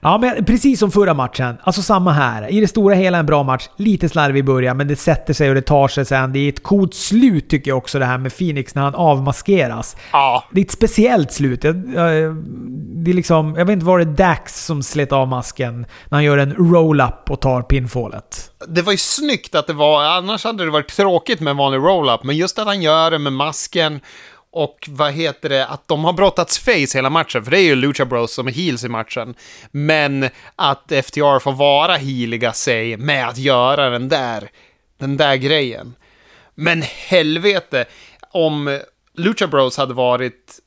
Ja, men precis som förra matchen. Alltså samma här. I det stora hela en bra match. Lite slarvig i början, men det sätter sig och det tar sig sen. Det är ett coolt slut tycker jag också det här med Phoenix när han avmaskeras. Ja. Det är ett speciellt slut. Det är liksom, jag vet inte, var det Dax som slet av masken när han gör en roll-up och tar pinfallet? Det var ju snyggt att det var, annars hade det varit tråkigt med en vanlig roll-up, men just att han gör det med masken och vad heter det, att de har brottats face hela matchen, för det är ju Lucha Bros som är heels i matchen. Men att FTR får vara healiga sig med att göra den där, den där grejen. Men helvete, om Lucha Bros hade varit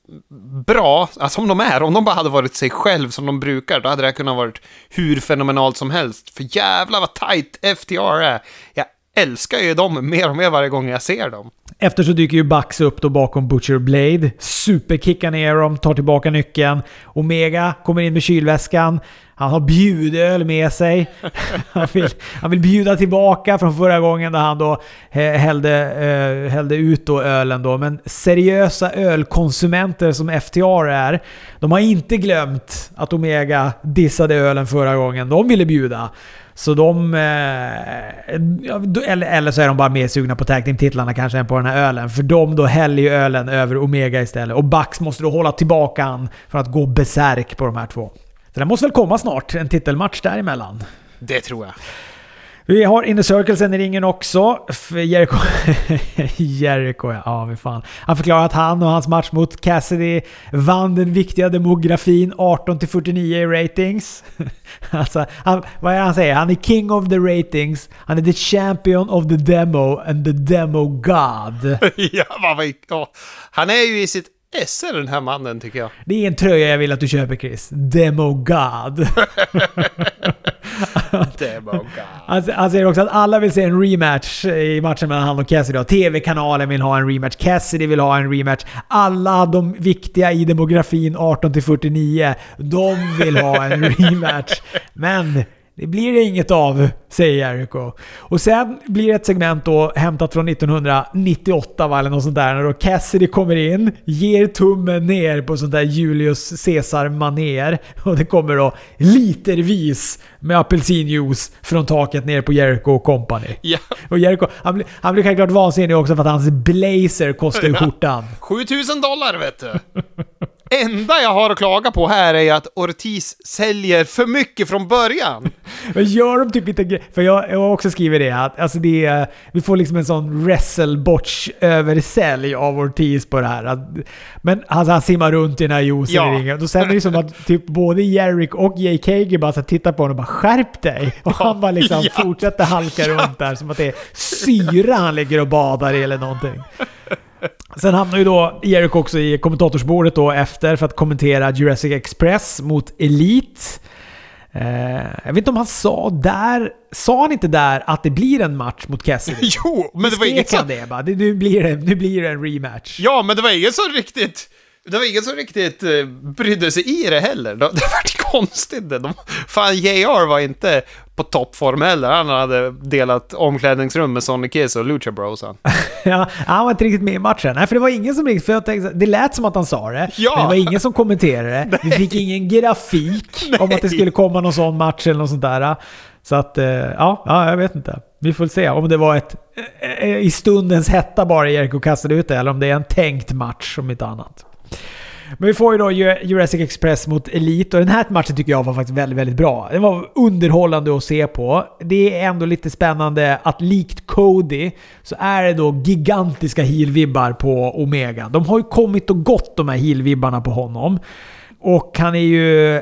bra, alltså om de är, om de bara hade varit sig själv som de brukar, då hade det här kunnat varit hur fenomenalt som helst. För jävla vad tight FTR är. Jag älskar ju dem mer och mer varje gång jag ser dem. Efter så dyker ju Bucks upp då bakom Butcher Blade. Superkickar ner dem, tar tillbaka nyckeln. Omega kommer in med kylväskan. Han har bjudöl med sig. [laughs] Han vill, han vill bjuda tillbaka från förra gången där han då eh, hällde, eh, hällde ut då ölen då. Men seriösa ölkonsumenter som FTR är, de har inte glömt att Omega dissade ölen förra gången. De ville bjuda. Så de... Eh, eller, eller så är de bara mer sugna på tag titlarna kanske än på den här ölen. För de då häller ju ölen över Omega istället. Och Bax måste då hålla tillbaka han för att gå besärk på de här två. Så det måste väl komma snart, en titelmatch däremellan. Det tror jag. Vi har Inner Circlesen i ringen också. Jericho... [laughs] Jericho, ja. vi fan. Han förklarar att han och hans match mot Cassidy vann den viktiga demografin 18-49 i ratings. [laughs] alltså, han, vad är det han säger? Han är king of the ratings. Han är the champion of the demo and the demo god. [laughs] ja, vad, han är ju i sitt esse den här mannen tycker jag. Det är en tröja jag vill att du köper Chris. Demo God. [laughs] Demo God. Han, han säger också att alla vill se en rematch i matchen mellan han och Cassidy. TV-kanalen vill ha en rematch. Cassidy vill ha en rematch. Alla de viktiga i demografin 18-49, de vill ha en [laughs] rematch. Men det blir det inget av, säger Jericho. Och sen blir det ett segment då hämtat från 1998 va, eller något sånt där. När då Cassidy kommer in, ger tummen ner på sånt där Julius caesar maner Och det kommer då litervis med apelsinjuice från taket ner på Jericho och company. Ja. Och Jericho, han blir, han blir självklart vansinnig också för att hans blazer kostar ju skjortan. 7000 dollar vet du! [laughs] enda jag har att klaga på här är att Ortiz säljer för mycket från början. [laughs] Men gör de typ inte För jag, jag har också skrivit det att alltså det är, vi får liksom en sån wrestlebotch översälj av Ortiz på det här. Att, men alltså han simmar runt i den här juicen Ja. i ringen. Då sen är det som att typ både Jerick och Hager bara så tittar på honom och bara skärp dig. [laughs] Och han bara liksom Ja. fortsätter halka [laughs] runt där som att det är syra han ligger och badar i eller någonting. Sen hamnar ju då Jericho också i kommentatorsbordet då efter för att kommentera Jurassic Express mot Elite. Eh, jag vet inte om han sa där... Sa han inte där att det blir en match mot Cassidy? [laughs] Jo, men det var inget som... det bara? Nu, blir det, nu blir det en rematch. Ja, men det var ingen som riktigt... Det var ingen som riktigt eh, brydde sig i det heller. Det, det var konstigt. Det. De, fan, JR var inte på toppform heller. Han hade delat omklädningsrum med Sonny Kiss och Lucha Bros. han. [laughs] Ja, han var inte riktigt med i matchen. Nej, för det var ingen som riktigt... För jag tänkte, det lät som att han sa det, Ja. men det var ingen som kommenterade det. Vi [laughs] fick ingen grafik om att det skulle komma någon sån match eller något sånt där. Så att, eh, ja, ja, jag vet inte. Vi får se om det var ett... eh, I stundens hetta bara Jericho kastade ut det, eller om det är en tänkt match, om inte annat. Men vi får ju då Jurassic Express mot Elite och den här matchen tycker jag var faktiskt väldigt, väldigt bra. Den var underhållande att se på. Det är ändå lite spännande att likt Cody så är det då gigantiska heal-vibbar på Omega. De har ju kommit och gått de här heal-vibbarna på honom. Och han är ju... [laughs]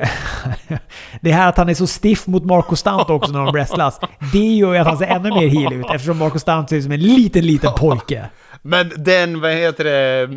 det här att han är så stiff mot Marco Stunt också när de wrestlas. Det gör ju att han ser ännu mer heel ut eftersom Marco Stunt ser ut som en liten, liten pojke. Men den, vad heter det,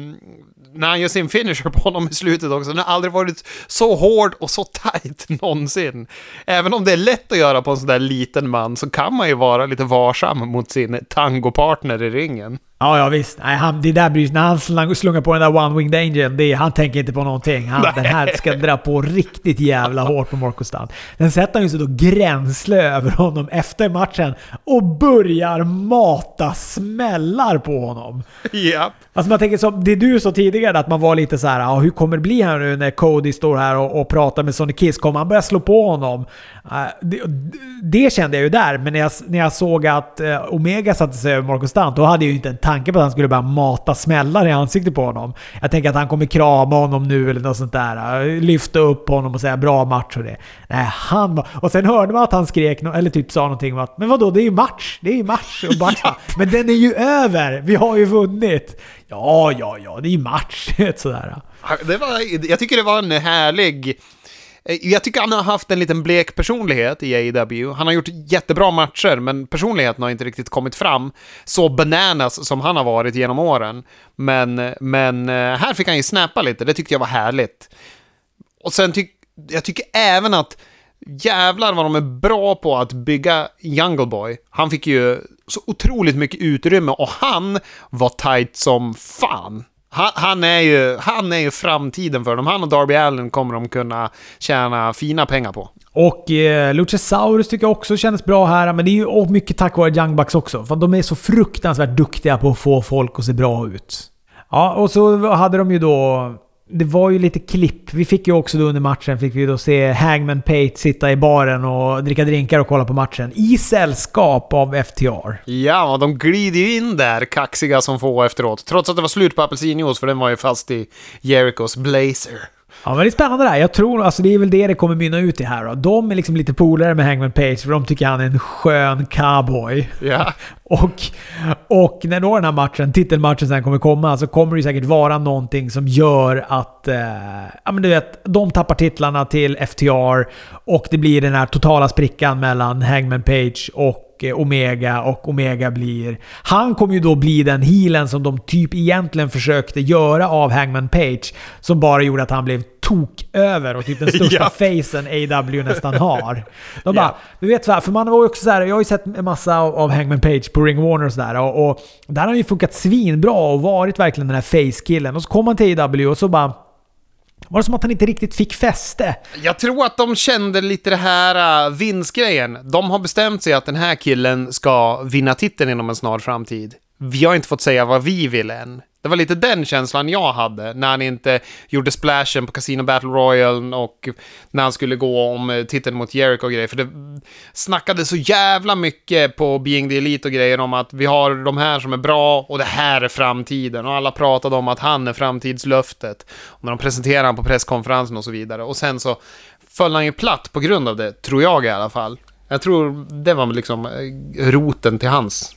när han gör sin finisher på honom i slutet också, den har aldrig varit så hård och så tight [laughs] någonsin. Även om det är lätt att göra på en sån där liten man så kan man ju vara lite varsam mot sin tangopartner i ringen. Ja, ja visst. Nej, han, det där bryr När han slang- slungar på den där One Winged Angel, det, han tänker inte på någonting. Han, den här ska dra på riktigt jävla hårt på Marco Stunt. Den sätter han ju så då gränsle över honom efter matchen och börjar mata smällar på honom. Ja. Alltså man tänker som det du sa tidigare, att man var lite så här, ja, hur kommer det bli här nu när Cody står här och, och pratar med Sonny Kiss? Kommer han börja slå på honom? Eh, det, det kände jag ju där, men när jag, när jag såg att eh, Omega satte sig över Marcus Stunt, då hade jag ju inte en tanke på att han skulle börja mata smällar i ansiktet på honom. Jag tänker att han kommer krama honom nu eller något sånt där. eh, Lyfta upp honom och säga bra match och det. Nej, han var... Och sen hörde man att han skrek, eller typ sa någonting om att men vadå, det är ju match. Det är ju match. Och match. [laughs] Men den är ju över! Vi har ju vunnit. Ja, ja, ja, det är ju match. [laughs] Sådär. Det var, jag tycker det var en härlig... Eh, jag tycker han har haft en liten blek personlighet i AEW. Han har gjort jättebra matcher, men personligheten har inte riktigt kommit fram. Så bananas som han har varit genom åren. Men, men eh, här fick han ju snäppa lite, det tyckte jag var härligt. Och sen tycker jag tycker även att jävlar vad de är bra på att bygga Jungle Boy. Han fick ju så otroligt mycket utrymme och han var tight som fan. Han, han, är ju, han är ju framtiden för dem. Han och Darby Allen kommer de kunna tjäna fina pengar på. Och eh, Luchasaurus tycker jag också kändes bra här, men det är ju mycket tack vare Young Bucks också. För de är så fruktansvärt duktiga på att få folk att se bra ut. Ja, och så hade de ju då... Det var ju lite klipp. Vi fick ju också då under matchen fick vi då se Hangman Pate sitta i baren och dricka drinkar och kolla på matchen. I sällskap av FTR. Ja, de glider ju in där, kaxiga som få efteråt. Trots att det var slut på apelsinjuice, för den var ju fast i Jericos blazer. Ja men det är spännande där. Jag tror alltså det är väl det det kommer mynna ut i här då. De är liksom lite polare med Hangman Page för de tycker han är en skön cowboy. Ja. Och, och när då den här matchen, titelmatchen sen kommer komma, så kommer det säkert vara någonting som gör att... Eh, ja men du vet, de tappar titlarna till FTR och det blir den här totala sprickan mellan Hangman Page och eh, Omega och Omega blir... Han kommer ju då bli den healen som de typ egentligen försökte göra av Hangman Page. Som bara gjorde att han blev tok över och typ den [laughs] största facen AW nästan har. De bara, du vet så här, för man var ju också så här, jag har ju sett en massa av, Hangman Page på Ring Warner och sådär. Och, och där har han ju funkat svinbra och varit verkligen den här face-killen. Och så kom han till AW och så bara... Var det som att han inte riktigt fick fäste? Jag tror att de kände lite det här uh, vinstgrejen. De har bestämt sig att den här killen ska vinna titeln inom en snar framtid. Vi har inte fått säga vad vi vill än. Det var lite den känslan jag hade när han inte gjorde splashen på Casino Battle Royale och när han skulle gå om eh, titeln mot Jericho och grejer. För det snackade så jävla mycket på Being the Elite och grejer om att vi har de här som är bra och det här är framtiden. Och alla pratade om att han är framtidslöftet. Och när de presenterade han på presskonferensen och så vidare. Och sen så föll han ju platt på grund av det, tror jag i alla fall. Jag tror det var liksom eh, roten till hans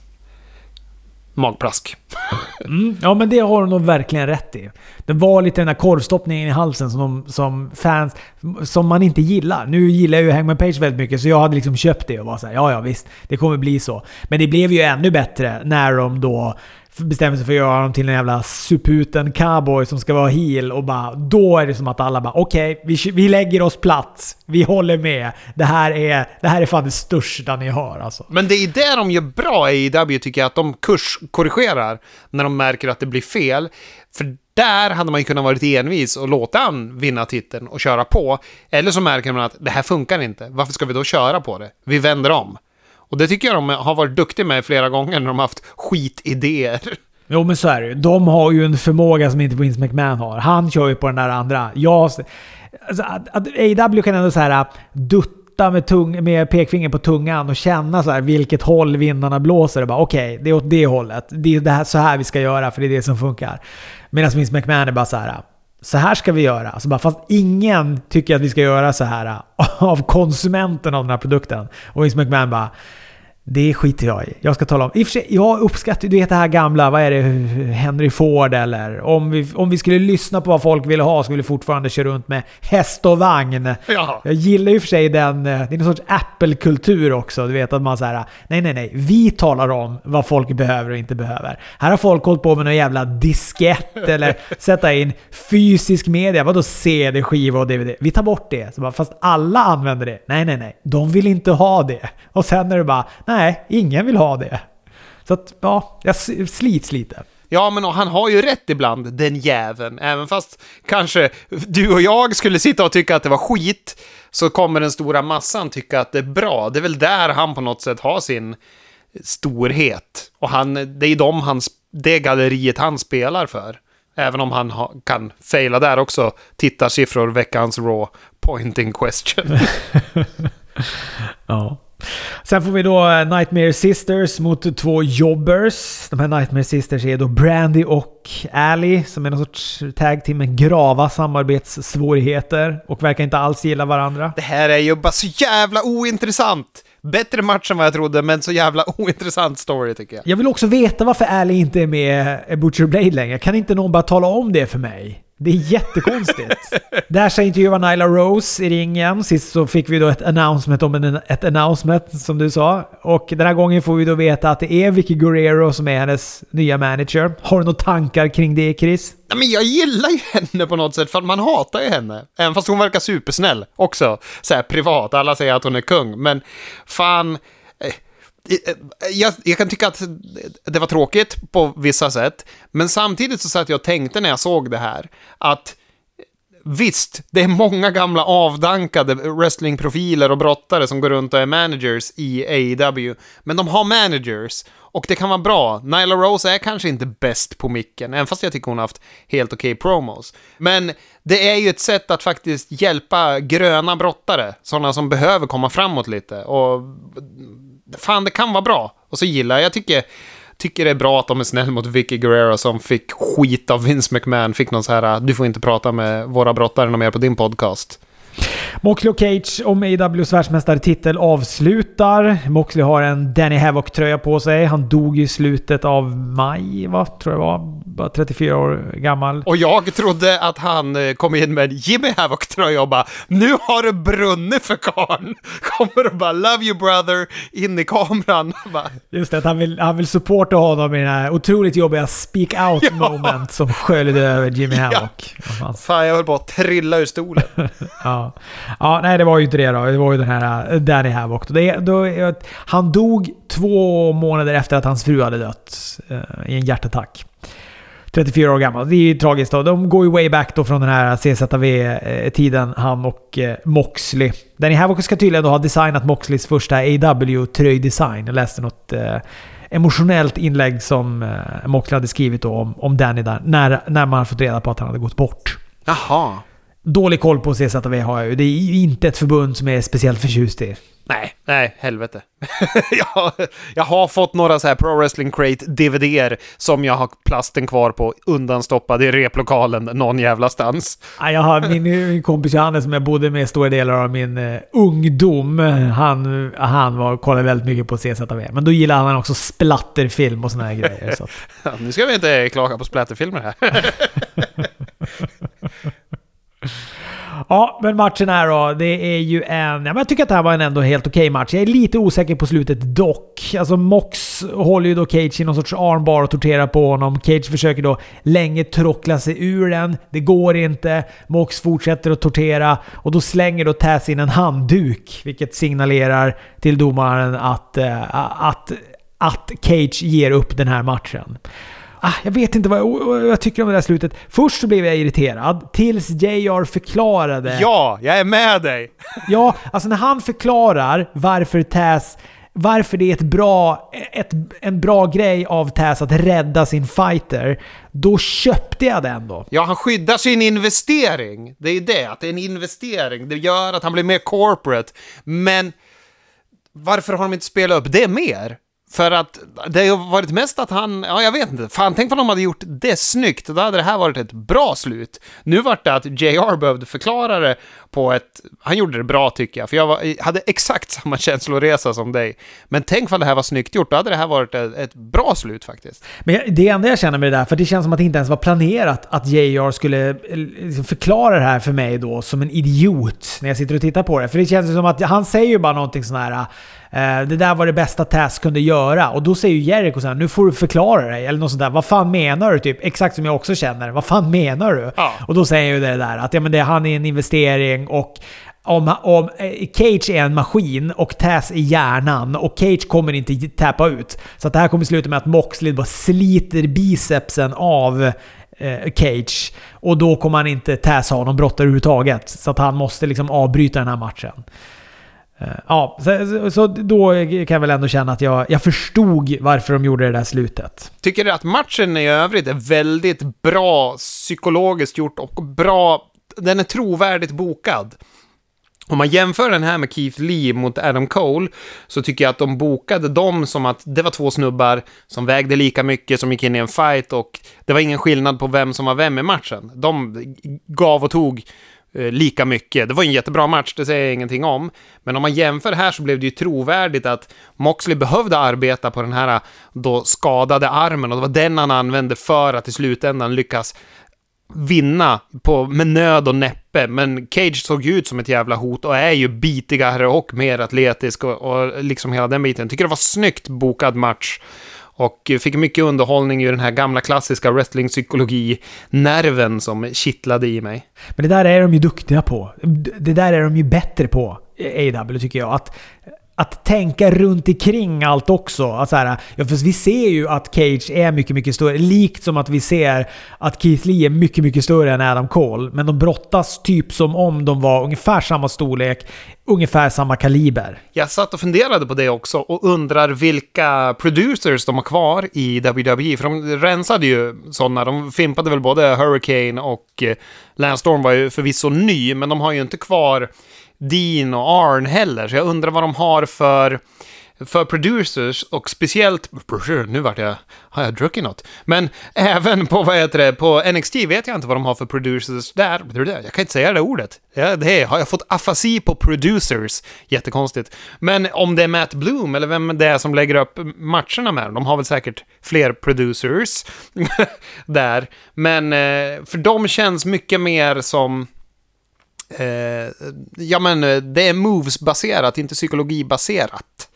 magplask. Mm, ja, men det har de nog verkligen rätt i. Det var lite den där korvstoppningen i halsen som, de, som fans... Som man inte gillar. Nu gillar jag ju Hangman Page väldigt mycket, så jag hade liksom köpt det och var såhär, ja ja visst, det kommer bli så. Men det blev ju ännu bättre när de då bestämmer sig för att göra honom till en jävla suputen cowboy som ska vara heel och bara... Då är det som att alla bara okej, okay, vi, vi lägger oss platt. Vi håller med. Det här är, det här är fan det största ni har alltså. Men det är det de gör bra i AEW tycker jag, att de kurskorrigerar när de märker att det blir fel. För där hade man ju kunnat vara envis och låta han vinna titeln och köra på. Eller så märker man att det här funkar inte. Varför ska vi då köra på det? Vi vänder om. Och det tycker jag de har varit duktiga med flera gånger när de har haft skitidéer. Jo men så är det ju. De har ju en förmåga som inte Vince McMahon har. Han kör ju på den där andra. Jag, alltså, att, att AW kan ändå så här äh, dutta med, tung, med pekfinger på tungan och känna så här vilket håll vindarna blåser. Och bara okej, okay, det är åt det hållet. Det är det här, så här vi ska göra för det är det som funkar. Medan Vince McMahon är bara så här äh, så här ska vi göra. Alltså bara, fast ingen tycker att vi ska göra så här äh, [laughs] av konsumenten av den här produkten. Och Vince McMahon bara det skiter jag i. Jag ska tala om... I och för sig, jag uppskattar du vet det här gamla, vad är det, Henry Ford eller? Om vi, om vi skulle lyssna på vad folk ville ha skulle vi fortfarande köra runt med häst och vagn. Ja. Jag gillar ju för sig den... Eh, det är en sorts Apple-kultur också. Du vet att man säger nej, nej, nej. Vi talar om vad folk behöver och inte behöver. Här har folk hållit på med någon jävla diskett [laughs] eller sätta in fysisk media. Vadå CD, skiva och DVD? Vi tar bort det. Så bara, fast alla använder det. Nej, nej, nej. De vill inte ha det. Och sen är det bara, nej, ingen vill ha det. Så att, ja, jag slits lite. Ja, men han har ju rätt ibland, den jäveln. Även fast kanske du och jag skulle sitta och tycka att det var skit, så kommer den stora massan tycka att det är bra. Det är väl där han på något sätt har sin storhet. Och han, det är de han, det galleriet han spelar för. Även om han ha, kan faila där också. Tittarsiffror, veckans Raw, pointing question. [laughs] ja. Sen får vi då eh, Nightmare Sisters mot två jobbers. De här Nightmare Sisters är då Brandy och Ally som är någon sorts tag team med grava samarbetssvårigheter och verkar inte alls gilla varandra. Det här är ju bara så jävla ointressant! Bättre match än vad jag trodde, men så jävla [laughs] ointressant story tycker jag. Jag vill också veta varför Ally inte är med Butcher Blade längre. Kan inte någon bara tala om det för mig? Det är jättekonstigt. Där ska jag intervjua Nyla Rose i ringen. Sist så fick vi då ett announcement om en, ett announcement, som du sa. Och den här gången får vi då veta att det är Vicky Guerrero som är hennes nya manager. Har du några tankar kring det, Chris? Ja, men jag gillar ju henne på något sätt, för man hatar ju henne. Även fast hon verkar supersnäll också. Så här, privat, alla säger att hon är kung. Men fan... Eh, jag, jag, kan tycka att det var tråkigt på vissa sätt, men samtidigt så satt jag och tänkte när jag såg det här att Visst, det är många gamla avdankade wrestlingprofiler och brottare som går runt och är managers i AEW, men de har managers och det kan vara bra. Nyla Rose är kanske inte bäst på micken, även fast jag tycker hon har haft helt okej okay promos. Men det är ju ett sätt att faktiskt hjälpa gröna brottare, sådana som behöver komma framåt lite och fan, det kan vara bra. Och så gillar jag, jag tycker, tycker det är bra att de är snäll mot Vicky Guerrero som fick skit av Vince McMahon, fick någon så här, du får inte prata med våra brottare mer på din podcast. Moxley och Cage om AWs världsmästartitel avslutar. Moxley har en Danny Havoc-tröja på sig. Han dog i slutet av maj, va? Tror jag var. Bara 34 år gammal. Och jag trodde att han eh, kom in med Jimmy Havoc-tröja och bara Nu har det brunnit för karln. [laughs] Kommer och bara Love you brother in i kameran. [laughs] Just det, att han vill, han vill supporta honom i den här otroligt jobbiga speak out ja. moment som sköljde över Jimmy Havoc. Ja. Fan, jag höll på att trilla ur stolen. [laughs] ja. Ja, nej det var ju inte det då. Det var ju den här Danny Havoc. Det, då, han dog två månader efter att hans fru hade dött eh, i en hjärtattack. 34 år gammal. Det är ju tragiskt då. De går ju way back då från den här CZV-tiden, han och eh, Moxley. Danny Havoc ska tydligen då ha designat Moxleys första AW-tröjdesign. Jag läste något eh, emotionellt inlägg som eh, Moxley hade skrivit då om, om Danny där. När, när man fått reda på att han hade gått bort. Jaha. Dålig koll på CZV har jag ju. Det är ju inte ett förbund som är speciellt förtjust i. Nej, nej, helvete. [laughs] jag, jag har fått några så här Pro Wrestling Crate DVDer som jag har plasten kvar på undanstoppad i replokalen någon jävla stans. Ja, Jag har min, min kompis Johannes som jag bodde med stora delar av min uh, ungdom. Han, han var, kollade väldigt mycket på CZV. Men då gillade han också splatterfilm och såna här grejer. Så. [laughs] Ja, nu ska vi inte klaga på splatterfilmer här. [laughs] Ja, men matchen här då. Det är ju en... Ja, men jag tycker att det här var en ändå helt okej match. Jag är lite osäker på slutet dock. Alltså Mox håller ju då Cage i någon sorts armbar och torterar på honom. Cage försöker då länge trockla sig ur den. Det går inte. Mox fortsätter att tortera och då slänger då Taz in en handduk. Vilket signalerar till domaren att, eh, att, att Cage ger upp den här matchen. Ah, jag vet inte vad jag, jag tycker om det där slutet. Först så blev jag irriterad, tills JR förklarade. ja, jag är med dig! [laughs] Ja, alltså när han förklarar varför Taz varför det är ett bra, ett, en bra grej av Taz att rädda sin fighter, då köpte jag den då. Ja, han skyddar sin investering. Det är det, att det är en investering. Det gör att han blir mer corporate. Men varför har de inte spelat upp det mer? För att det har varit mest att han, ja jag vet inte, fan tänk om de hade gjort det snyggt, då hade det här varit ett bra slut. Nu vart det att JR behövde förklara det på ett, han gjorde det bra tycker jag, för jag var, hade exakt [laughs] samma känsloresa som dig. Men tänk om det här var snyggt gjort, då hade det här varit ett, ett bra slut faktiskt. Men det enda jag känner med det där, för det känns som att det inte ens var planerat att JR skulle eh, liksom förklara det här för mig då som en idiot när jag sitter och tittar på det. För det känns som att han säger ju bara någonting sån här det där var det bästa Taz kunde göra. Och då säger ju Jericho så här, nu får du förklara dig. Eller något sånt där. Vad fan menar du? Typ exakt som jag också känner. Vad fan menar du? Ja. Och då säger ju det där att ja, men det, han är en investering och om, om eh, Cage är en maskin och Taz är hjärnan och Cage kommer inte tappa ut. Så att det här kommer sluta med att Moxley bara sliter bicepsen av eh, Cage. Och då kommer han inte Taz ha någon brottare överhuvudtaget. Så att han måste liksom avbryta den här matchen. Eh, ja, så, så- då kan jag väl ändå känna att jag, jag förstod varför de gjorde det där slutet. Tycker du att matchen i övrigt är väldigt bra psykologiskt gjort och bra, den är trovärdigt bokad. Om man jämför den här med Keith Lee mot Adam Cole så tycker jag att de bokade dem som att det var två snubbar som vägde lika mycket, som gick in i en fight och det var ingen skillnad på vem som var vem i matchen. De gav och tog Eh, lika mycket. Det var en jättebra match, det säger jag ingenting om. Men om man jämför här så blev det ju trovärdigt att Moxley behövde arbeta på den här eh, då skadade armen och det var den han använde för att i slutändan lyckas vinna på, med nöd och näppe, men Cage såg ju ut som ett jävla hot och är ju bitigare och mer atletisk och, och liksom hela den biten. Tycker det var snyggt bokad match. Och fick mycket underhållning i den här gamla klassiska wrestlingpsykologi-nerven som kittlade i mig. Men det där är de ju duktiga på. Det där är de ju bättre på, AW tycker jag. Att, att tänka runt omkring allt också. Att så här, ja, för vi ser ju att Cage är mycket, mycket större. Likt som att vi ser att Keith Lee är mycket, mycket större än Adam Cole. Men de brottas typ som om de var ungefär samma storlek, ungefär samma kaliber. Jag satt och funderade på det också och undrar vilka producers de har kvar i WWE. För de rensade ju sådana. De fimpade väl både Hurricane och eh, Landstorm Lance Storm var ju förvisso ny, men de har ju inte kvar Dean och Arn heller. Så jag undrar vad de har för för producers och speciellt... Nu vart jag... Har jag druckit något? Men även på, vad heter det, på NXT vet jag inte vad de har för producers där. Jag kan inte säga det ordet. Ja, det är, har jag fått afasi på producers? Jättekonstigt. Men om det är Matt Bloom eller vem det är som lägger upp matcherna med dem, de har väl säkert fler producers [laughs] där. Men eh, för dem känns mycket mer som... Eh, ja men eh, det är moves-baserat, inte psykologibaserat.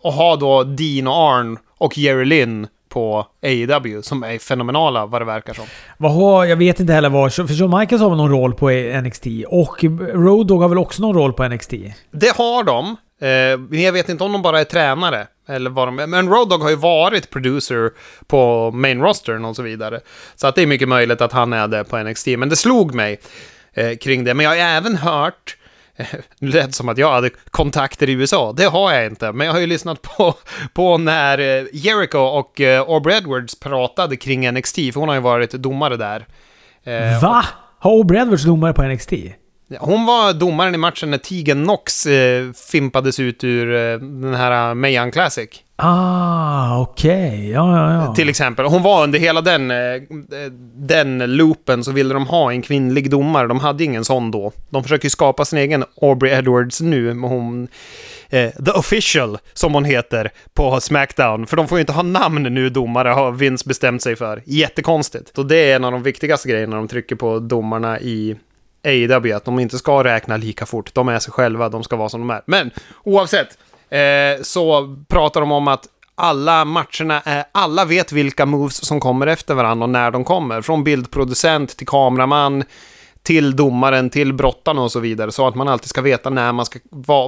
Och ha då Dean och Arn och Jerry Lynn på AEW som är fenomenala vad det verkar som. Vad har, jag vet inte heller vad... För Shawn Michaels har väl någon roll på NXT? Och Road Dogg har väl också någon roll på NXT? Det har de, eh, jag vet inte om de bara är tränare. Eller vad de, men Road Dogg har ju varit producer på main rostern och så vidare. Så att det är mycket möjligt att han är det på NXT. Men det slog mig eh, kring det. Men jag har även hört eh, Nu lät det som att jag hade kontakter i USA. Det har jag inte, men jag har ju lyssnat på, på när eh, Jericho och uh, Aubrey Edwards pratade kring NXT, för hon har ju varit domare där. Eh, Va? Har Aubrey Edwards domare på NXT? Hon var domaren i matchen när Tegan Knox eh, fimpades ut ur eh, den här Mayan Classic. Ah, okej. Okay. Ja, ja, ja. Till exempel. Hon var under hela den, eh, den loopen så ville de ha en kvinnlig domare. De hade ingen sån då. De försöker skapa sin egen Aubrey Edwards nu med hon... Eh, The Official, som hon heter, på Smackdown. För de får ju inte ha namn nu, domare, har Vince bestämt sig för. Jättekonstigt. Och det är en av de viktigaste grejerna de trycker på domarna i AW, att de inte ska räkna lika fort. De är sig själva, de ska vara som de är. Men oavsett, eh, så pratar de om att alla matcherna är, alla vet vilka moves som kommer efter varandra och när de kommer. Från bildproducent till kameraman, till domaren, till brottarna och så vidare. Så att man alltid ska veta när man ska,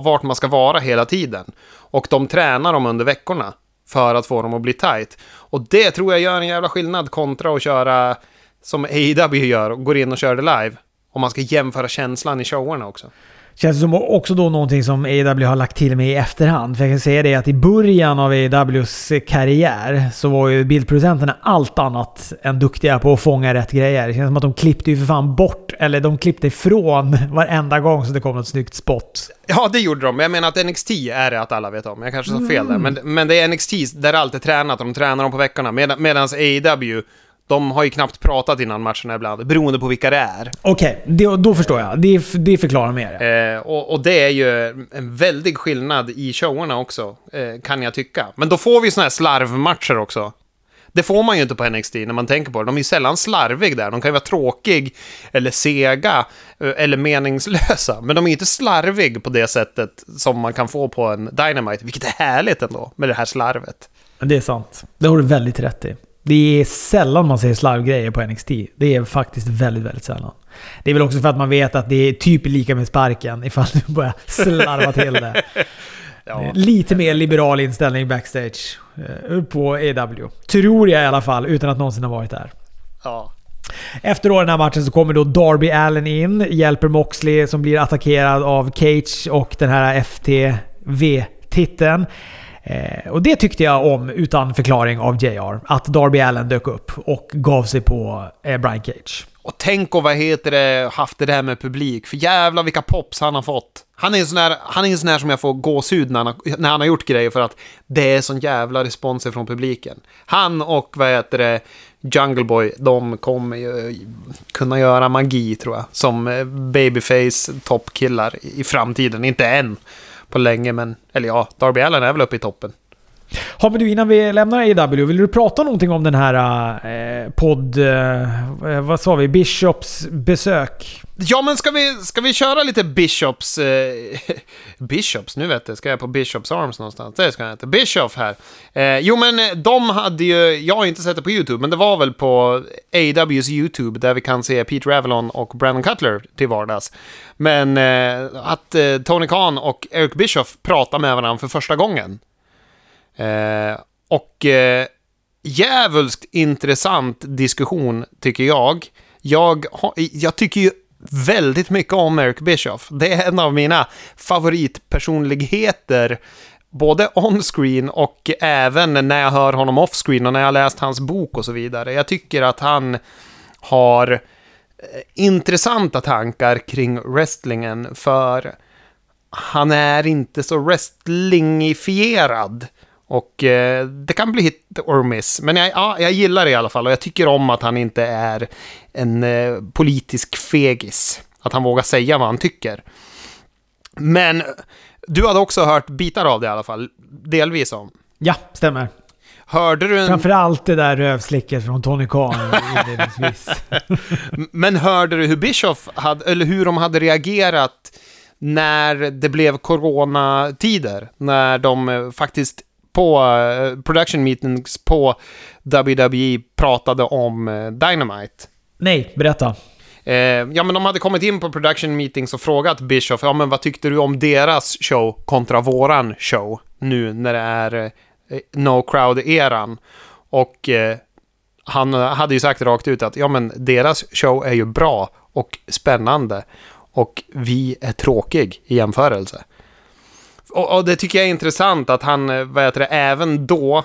vart man ska vara hela tiden. Och de tränar dem under veckorna för att få dem att bli tight. Och det tror jag gör en jävla skillnad kontra att köra som AEW gör och går in och kör det live. Om man ska jämföra känslan i showerna också. Känns det som också då någonting som AW har lagt till med i efterhand. För jag kan säga det att i början av AWs karriär så var ju bildproducenterna allt annat än duktiga på att fånga rätt grejer. Det känns som att de klippte ju för fan bort, eller de klippte ifrån varenda gång så det kom något snyggt spot. Ja, det gjorde de. Jag menar att NXT är det att alla vet om. Jag kanske sa fel där. Mm. Men, men det är NXT där allt är tränat och de tränar dem på veckorna. Med, Medan AW de har ju knappt pratat innan matcherna ibland, beroende på vilka det är. Okej, okay, då förstår jag. Det, det förklarar mer. Eh, och, och, det är ju en väldig skillnad i showerna också, eh, kan jag tycka. Men då får vi såna här slarvmatcher också. Det får man ju inte på NXT när man tänker på det. De är ju sällan slarvig där. De kan ju vara tråkig, eller sega, eh, eller meningslösa. Men de är ju inte slarvig på det sättet som man kan få på en Dynamite, vilket är härligt ändå, med det här slarvet. Det är sant. Det har du väldigt rätt i. Det är sällan man ser slarvgrejer på NXT. Det är faktiskt väldigt, väldigt sällan. Det är väl också för att man vet att det är typ lika med sparken ifall du börjar slarva till det. [laughs] ja. Lite mer liberal inställning backstage eh, på AW. Tror jag i alla fall, utan att någonsin ha varit där. Ja. Efter då den här matchen så kommer då Darby Allen in, hjälper Moxley som blir attackerad av Cage och den här FTV-titeln. Eh, och det tyckte jag om utan förklaring av JR. Att Darby Allen dök upp och gav sig på eh, Brian Cage. Och tänk och vad heter det, haft det där med publik. För jävlar vilka pops han har fått. Han är en sån här, han är en sån här som jag får gåshud när han, har, när han har gjort grejer för att det är sån jävla respons från publiken. Han och vad heter det, Jungle Boy, de kommer ju kunna göra magi tror jag. Som eh, babyface toppkillar i framtiden, inte än på länge, men... Eller ja, Darby Allen är väl uppe i toppen. Ja, men du, innan vi lämnar AW, vill du prata någonting om den här eh, podd... Eh, eh, vad sa vi? Bishops besök? Ja, men ska vi, ska vi köra lite Bishops... Eh, [laughs] Bishops, nu vet jag. Ska jag på Bishops Arms någonstans? Det ska jag inte. Bishops här. Eh, jo, men eh, de hade ju... Jag har inte sett det på YouTube, men det var väl på AWs YouTube där vi kan se Pete Ravelon och Brandon Cutler till vardags. Men eh, att eh, Tony Khan och Eric Bischoff pratar med varandra för första gången. Eh, och eh, djävulskt intressant diskussion, tycker jag. Jag, jag tycker ju väldigt mycket om Eric Bischoff. Det är en av mina favoritpersonligheter både on-screen och även när jag hör honom off-screen och när jag läst hans bok och så vidare. Jag tycker att han har eh, intressanta tankar kring wrestlingen för han är inte så wrestlingifierad. Och eh, det kan bli hit or miss. Men jag, ja, jag gillar det i alla fall och jag tycker om att han inte är en eh, politisk fegis. Att han vågar säga vad han tycker. Men du hade också hört bitar av det i alla fall. Delvis om. Ja, stämmer. Hörde du en... Framförallt det där rövslicket från Tony Khan [laughs] inledningsvis. Men hörde du hur Bischoff hade, eller hur de hade reagerat när det blev coronatider? När de eh, faktiskt på uh, production meetings på WWE pratade om uh, Dynamite. Nej, berätta. Uh, ja, men de hade kommit in på production meetings och frågat Bischoff, ja men vad tyckte du om deras show kontra våran show nu när det är No Crowd-eran? Och han hade ju sagt rakt ut att ja men deras show är ju bra och spännande. och vi är tråkig i jämförelse. Och, och, det tycker jag är intressant att han, eh, vad heter det, även då,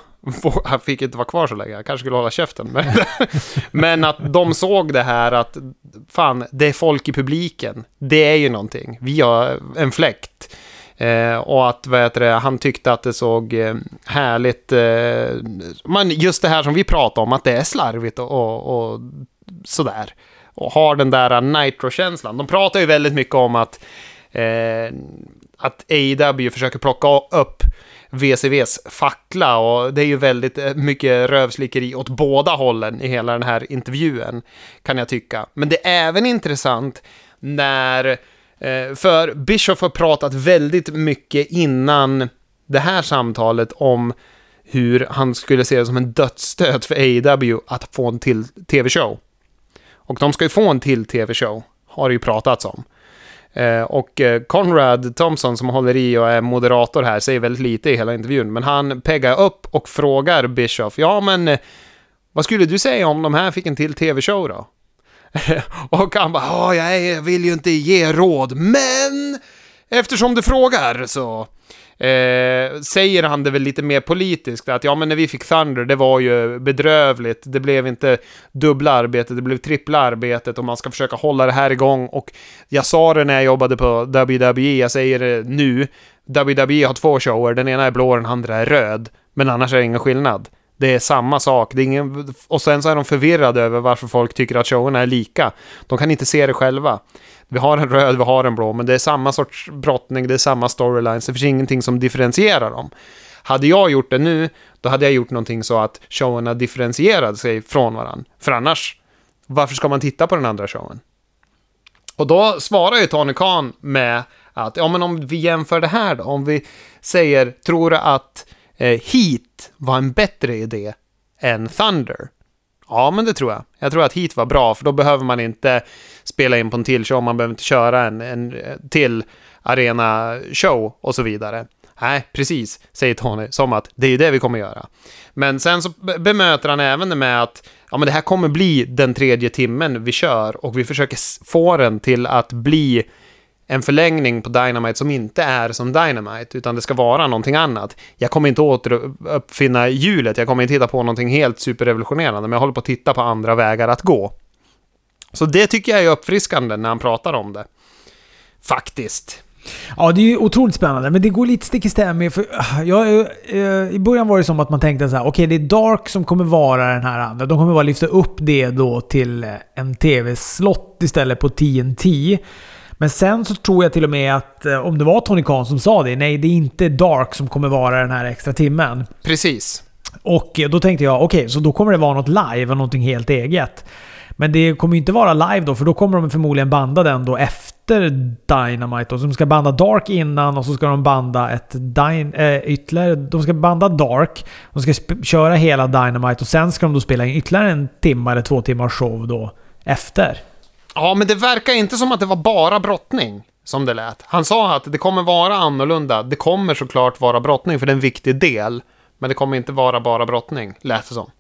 han fick inte vara kvar så länge, han kanske skulle hålla käften. Men, [laughs] men att de såg det här att, fan, det är folk i publiken. Det är ju någonting. Vi har en fläkt. Eh, och att, vad heter det, han tyckte att det såg eh, härligt, eh, men just det här som vi pratade om, att det är slarvigt och, och, och sådär. Och har den där nitro-känslan. De pratar ju väldigt mycket om att eh, att AEW försöker plocka upp VCVs fackla och det är ju väldigt eh, mycket rövslickeri åt båda hållen i hela den här intervjun, kan jag tycka. Men det är även intressant när, eh, för Bischoff har pratat väldigt mycket innan det här samtalet om hur han skulle se det som en dödsstöt för AEW att få en till tv-show. Och de ska ju få en till tv-show, har det ju pratats om. Eh, och eh, Conrad Thompson som håller i och är moderator här säger väldigt lite i hela intervjun, men han peggar upp och frågar Bischoff, ja men eh, vad skulle du säga om de här fick en till tv-show då? [laughs] och han bara, ja jag vill ju inte ge råd, men eftersom du frågar så eh, säger han det väl lite mer politiskt, att ja men när vi fick Thunder, det var ju bedrövligt, det blev inte dubbla arbetet, det blev trippla arbetet och man ska försöka hålla det här igång. Och jag sa det när jag jobbade på WWE, jag säger det nu, WWE har två shower, den ena är blå och den andra är röd, men annars är det ingen skillnad. Det är samma sak. Det är ingen... Och sen så är de förvirrade över varför folk tycker att showerna är lika. De kan inte se det själva. Vi har en röd, vi har en blå, men det är samma sorts brottning, det är samma storylines, det finns ingenting som differentierar dem. Hade jag gjort det nu, då hade jag gjort någonting så att showerna differentierade sig från varandra. För annars, varför ska man titta på den andra showen? Och då svarar ju Tony Khan med att, ja men om vi jämför det här då, om vi säger, tror du att eh, Heat var en bättre idé än Thunder? Ja, men det tror jag. Jag tror att Heat var bra, för då behöver man inte spela in på en till show, man behöver inte köra en, en eh, till arena-show och så vidare. Nej, precis, säger Tony, som att det är det vi kommer göra. Men sen så bemöter han även det med att ja, men det här kommer bli den tredje timmen vi kör och vi försöker få den till att bli en förlängning på Dynamite som inte är som Dynamite, utan det ska vara någonting annat. Jag kommer inte återuppfinna hjulet, jag kommer inte hitta på någonting helt superrevolutionerande, men jag håller på att titta på andra vägar att gå. Så det tycker jag är uppfriskande när han pratar om det. Faktiskt. Ja, det är ju otroligt spännande, men det går lite stick i stäv med... För ah, jag, eh, I början var det som att man tänkte så här: okej okay, det är Dark som kommer vara den här andra. De kommer bara lyfta upp det då till en TV-slott istället på TNT. Men sen så tror jag till och med att, eh, om det var Tony Khan som sa det, nej det är inte Dark som kommer vara den här extra timmen. Precis. Och eh, då tänkte jag, okej, okay, så då kommer det vara något live och någonting helt eget. Men det kommer ju inte vara live då, för då kommer de förmodligen banda den då efter Dynamite. Och så de ska banda Dark innan och så ska de banda ett Dyn äh, ytterligare... De ska banda Dark. De ska köra hela Dynamite och sen ska de då spela in ytterligare en timme eller två timmars show då efter. Ja, men det verkar inte som att det var bara brottning, som det lät. Han sa att det kommer vara annorlunda. Det kommer såklart vara brottning, för det är en viktig del. Men det kommer inte vara bara brottning, lät det som.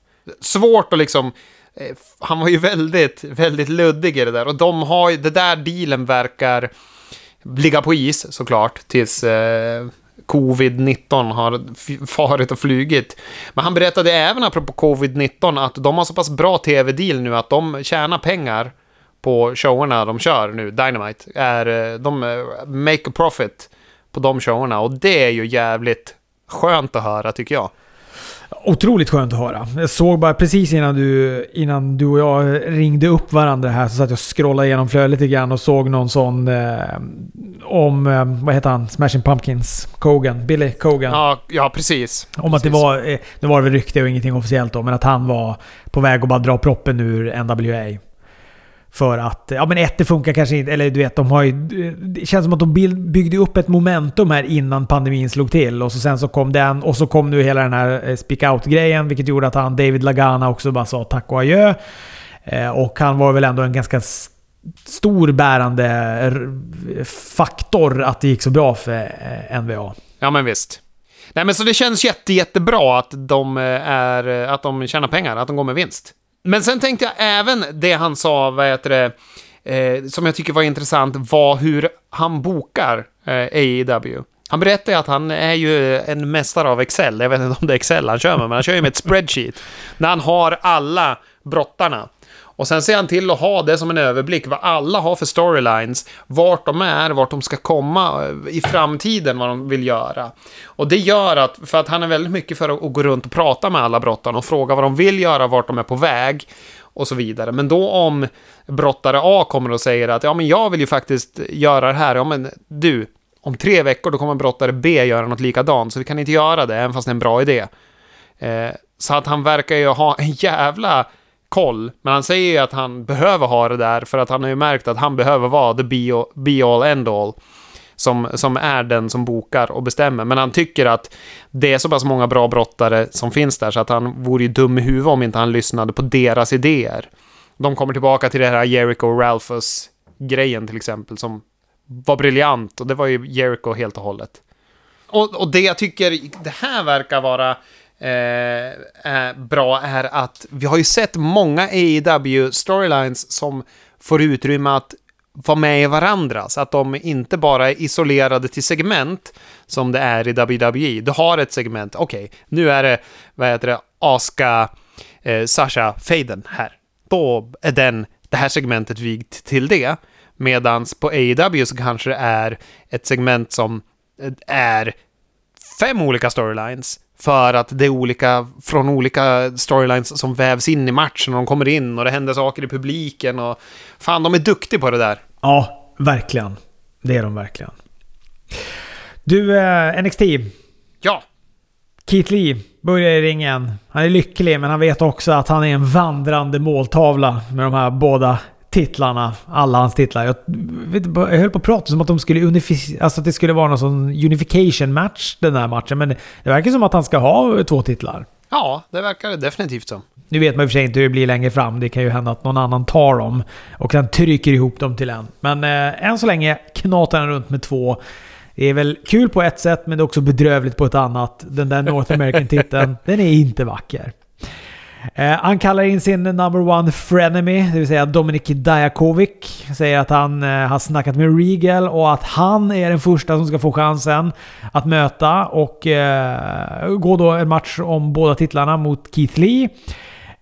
Svårt att liksom... Eh, han var ju väldigt, väldigt luddig i det där. Och de har ju... Det där dealen verkar ligga på is, såklart, tills... Eh, covid-19 har farit och flugit. Men han berättade även, apropå covid-19, att de har så pass bra tv-deal nu att de tjänar pengar på showerna de kör nu, Dynamite, är eh, de eh, make a profit på de showerna. Och det är ju jävligt skönt att höra tycker jag. Otroligt skönt att höra. Jag såg bara precis innan du, innan du och jag ringde upp varandra här så satt jag och scrollade igenom flödet lite grann och såg någon sån eh, om, eh, vad heter han, Smashing Pumpkins, Kogan, Billy Kogan. Ja, ja precis. Om precis. att det var, eh, nu var det väl rykte och ingenting officiellt då, men att han var på väg att bara dra proppen ur NWA. För att, ja men ett, det funkar kanske inte, eller du vet, de har ju... Det känns som att de byggde upp ett momentum här innan pandemin slog till. Och så sen så kom den, och så kom nu hela den här eh, speak out-grejen, vilket gjorde att han, David Lagana, också bara sa tack och adjö. Eh, och han var väl ändå en ganska stor bärande faktor att det gick så bra för eh, NVA. Ja men visst. Nej men så det känns jätte, jättebra att de, är, att de tjänar pengar, att de går med vinst. Men sen tänkte jag även det han sa, vad heter det, eh, som jag tycker var intressant var hur han bokar eh, AEW. Han berättar ju att han är ju en mästare av Excel. Jag vet inte om det är Excel han kör med, men han kör ju med ett spreadsheet. När han har alla brottarna. Och sen ser han till att ha det som en överblick, vad alla har för storylines, vart de är, vart de ska komma eh, i framtiden, vad de vill göra. Och det gör att, för att han är väldigt mycket för att gå runt och prata med alla brottarna och fråga vad de vill göra, vart de är på väg och så vidare. Men då om brottare A kommer och säger att ja, men jag vill ju faktiskt göra det här, ja men du, om tre veckor då kommer brottare B göra något likadant, så vi kan inte göra det, även fast det är en bra idé. Eh, så att han verkar ju ha en jävla koll, men han säger ju att han behöver ha det där för att han har ju märkt att han behöver vara the be, be all end all. Som, som är den som bokar och bestämmer. Men han tycker att det är så pass många bra brottare som finns där så att han vore ju dum i huvudet om inte han lyssnade på deras idéer. De kommer tillbaka till det här Jericho Ralphus grejen till exempel som var briljant och det var ju Jericho helt och hållet. Och, och det jag tycker det här verkar vara eh, är bra är att vi har ju sett många AEW storylines som får utrymme att vara med i varandra, så att de inte bara är isolerade till segment som det är i WWE. Du har ett segment, okej, okay, nu är det, vad heter det, Aska, eh, Sasha, Faden här. Då är den, det här segmentet vigt till det. Medans på AEW så kanske det är ett segment som eh, är fem olika storylines för att det är olika, från olika storylines som vävs in i matchen och de kommer in och det händer saker i publiken och... Fan, de är duktiga på det där. Ja, verkligen. Det är de verkligen. Du, eh, NXT. Ja. Keith Lee börjar i ringen. Han är lycklig, men han vet också att han är en vandrande måltavla med de här båda titlarna, alla hans titlar. Jag, vet, jag höll på att prata som att de skulle alltså att det skulle vara någon sån unification match den här matchen. Men det verkar som att han ska ha två titlar. Ja, det verkar definitivt så. Nu vet man i och för sig inte hur det blir längre fram. Det kan ju hända att någon annan tar dem och sen trycker ihop dem till en. Men eh, än så länge knatar han runt med två. Det är väl kul på ett sätt, men det är också bedrövligt på ett annat. Den där North American-titeln, [laughs] den är inte vacker. Eh, han kallar in sin number one frenemy, det vill säga Dominik Dajakovic. Säger att han eh, har snackat med Regal och att han är den första som ska få chansen att möta och eh, gå då en match om båda titlarna mot Keith Lee.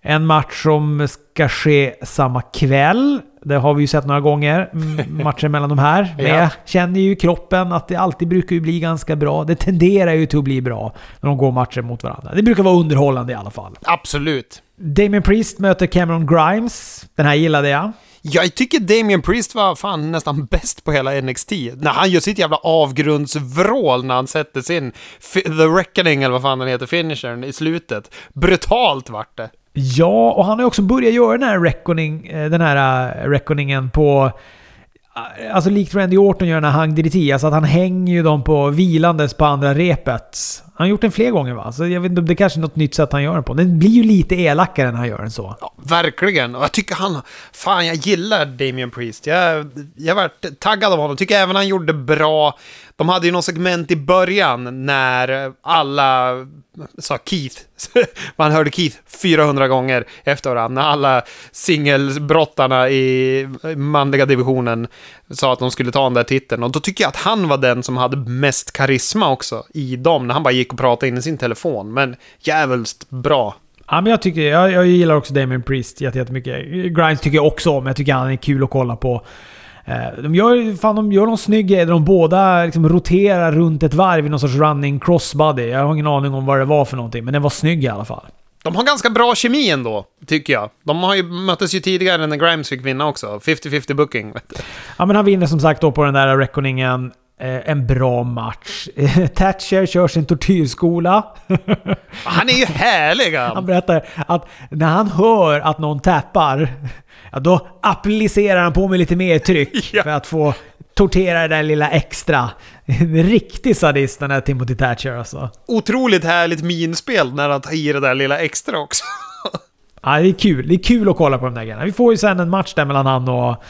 En match som ska ske samma kväll. Det har vi ju sett några gånger, [laughs] matchen mellan de här. Men jag känner ju i kroppen att det alltid brukar bli ganska bra. Det tenderar ju till att bli bra när de går matcher mot varandra. Det brukar vara underhållande i alla fall. Absolut. Damien Priest möter Cameron Grimes. Den här gillade jag. Jag tycker Damien Priest var fan nästan bäst på hela NXT. När han gör sitt jävla avgrundsvrål när han sätter sin The Reckoning, eller vad fan den heter, finishern i slutet. Brutalt vart det. Ja, och han har också börjat göra den här, reckoning, eh, den här eh, reckoningen på... Eh, alltså likt Randy Orton gör den här hang DDT, alltså att han hänger ju dem på vilandes på andra repet. Han har gjort den fler gånger va? Så jag vet inte om det kanske är något nytt sätt han gör den på. Den blir ju lite elakare när han gör den så. Ja, verkligen. Och jag tycker han... Fan, jag gillar Damien Priest. Jag, jag varit taggad av honom. Tycker även han gjorde bra de hade ju något segment i början när alla sa Keith. [laughs] Man hörde Keith 400 gånger efter varandra. När alla singelbrottarna i manliga divisionen sa att de skulle ta den där titeln. Och då tycker jag att han var den som hade mest karisma också i dem. När han bara gick och pratade in i sin telefon. Men jävligt bra. Ja, men jag, tycker, jag, jag gillar också Damien Priest jättemycket. Grimes tycker jag också om. Jag tycker han är kul att kolla på. Eh, de gör, fan, de gör någon snygg grej där de båda liksom roterar runt ett varv i någon sorts running crossbody. Jag har ingen aning om vad det var för någonting, men den var snygg i alla fall. De har ganska bra kemi ändå, tycker jag. De har ju möttes ju tidigare när Grimes fick vinna också. 50-50 booking. Ja, men han vinner som sagt då på den där reckoningen. Eh, en bra match. [laughs] Thatcher kör sin tortyrskola. han är ju härlig han! Han berättar att när han hör att någon tappar ja, då applicerar han på med lite mer tryck [laughs] ja. för att få tortera det där lilla extra. En riktig sadist den här Timothy Thatcher alltså. Otroligt härligt minspel när han tar i det där lilla extra också. [laughs] ja, det är kul. Det är kul att kolla på de där grejerna. Vi får ju sen en match där mellan han och...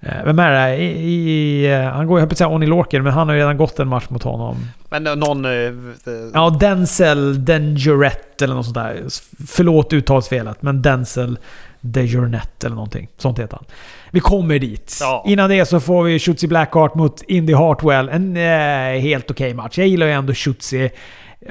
Eh, vem är det? I, i, eh, han går, jag höll säga Oni Lorker, men han har ju redan gått en match mot honom. Men eh, någon... Uh, ja, Denzel Dangerette eller något sånt där. Förlåt uttalsfelet, men Denzel The Journette eller någonting. Sånt heter han. Vi kommer dit. Ja. Innan det så får vi Shotzi Blackheart mot Indy Hartwell. En eh, helt okej match. Jag gillar ju ändå Shotzi.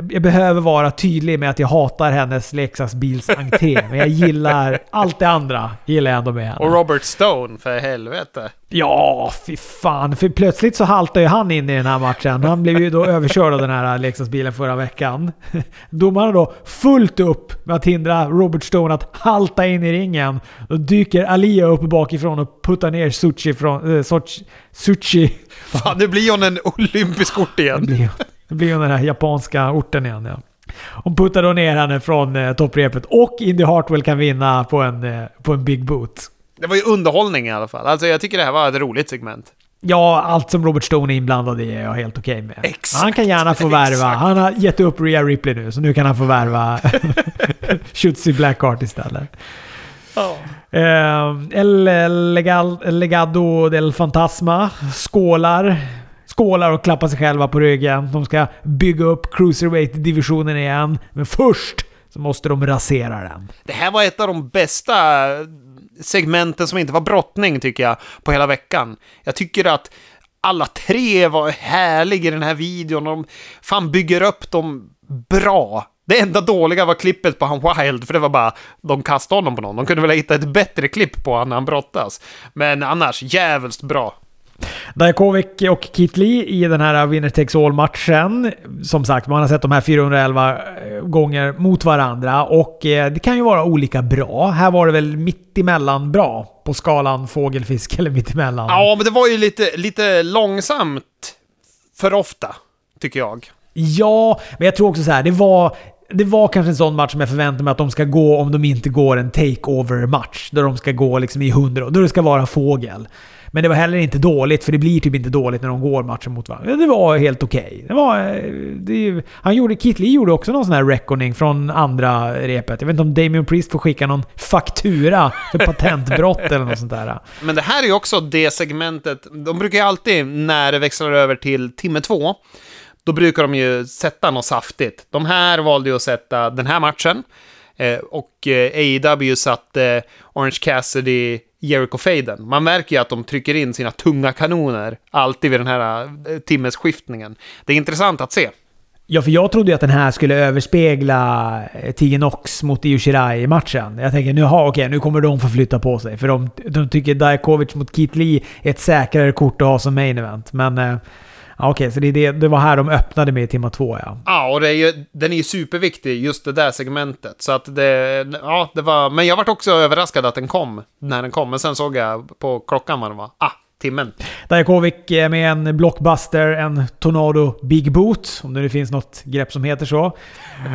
Jag behöver vara tydlig med att jag hatar hennes leksaksbilsentré. [laughs] men jag gillar allt det andra. Gillar jag ändå med henne. Och Robert Stone, för helvete. Ja, fy fan. För plötsligt så haltar ju han in i den här matchen. Han blev ju då överkörd av den här leksaksbilen förra veckan. [laughs] Domarna då fullt upp med att hindra Robert Stone att halta in i ringen. Då dyker Alia upp bakifrån och puttar ner Suchi från... Äh, Sochi, Suchi. Fan, nu blir hon en olympisk ort Det igen. Det blir ju den här japanska orten igen ja. Hon puttar då ner henne från eh, topprepet och Indy Hartwell kan vinna på en, eh, på en big boot. Det var ju underhållning i alla fall. Alltså jag tycker det här var ett roligt segment. Ja, allt som Robert Stone är inblandad i är jag helt okej med. Exakt, han kan gärna få värva. exakt. Han har gett upp Rhea Ripley nu, så nu kan han få värva [laughs] Shotzi Blackheart istället. Eh, El Legado del Fantasma skålar. Skålar och klappar sig själva på ryggen. De ska bygga upp Cruiserweight-divisionen igen. Men först så måste de rasera den. Det här var ett av de bästa segmenten som inte var brottning, tycker jag, på hela veckan. Jag tycker att alla tre var härliga i den här videon. De fan bygger upp dem bra. Det enda dåliga var klippet på han Wild, för det var bara de kastade honom på någon. De kunde väl ha hittat ett bättre klipp på honom när han brottas. Men annars, jävligt bra. Dajakovic och Kit Lee i den här Winner Takes All-matchen. Som sagt, man har sett de här 411 gånger mot varandra och eh, det kan ju vara olika bra. Här var det väl mittemellan bra på skalan fågelfisk [laughs] eller mittemellan. Ja, men det var ju lite, lite långsamt för ofta, tycker jag. Ja, men jag tror också så här. Det var, det var kanske en sån match som jag förväntar mig att de ska gå om de inte går en take-over-match. Där de ska gå liksom i 100. Då det ska vara fågel. Men det var heller inte dåligt, för det blir typ inte dåligt när de går matchen mot varandra. Det var helt okej. Det var... Eh, det, han gjorde, Kit Lee gjorde också någon sån här reckoning från andra repet. Jag vet inte om Damien Priest får skicka någon faktura för patentbrott eller något sånt där. Men det här är ju också det segmentet, de brukar ju alltid, när det växlar över till timme två, då brukar de ju sätta något saftigt. De här valde ju att sätta den här matchen, eh, och eh, AEW satte Orange Cassidy Jericho Faden. Man märker ju att de trycker in sina tunga kanoner alltid vid den här eh, timmesskiftningen. Det är intressant att se. Ja, för jag trodde ju att den här skulle överspegla eh, Tegan Nox mot Io Shirai i matchen. Jag tänker nu, ha, okej, nu kommer de få flytta på sig. För de, de tycker Dajakovic mot Keith Lee är ett säkrare kort att ha som main event. Men... Eh, Ja, okej, så det, är det, det var här de öppnade med i timma två, ja. Ja, och det är ju, den är ju superviktig, just det där segmentet. Så att det, ja, det var, men jag vart också överraskad att den kom, när den kom. Men sen såg jag på klockan vad den var. Ah, timmen. Dajakovic med en blockbuster, en Tornado Big Boot, om det nu finns något grepp som heter så.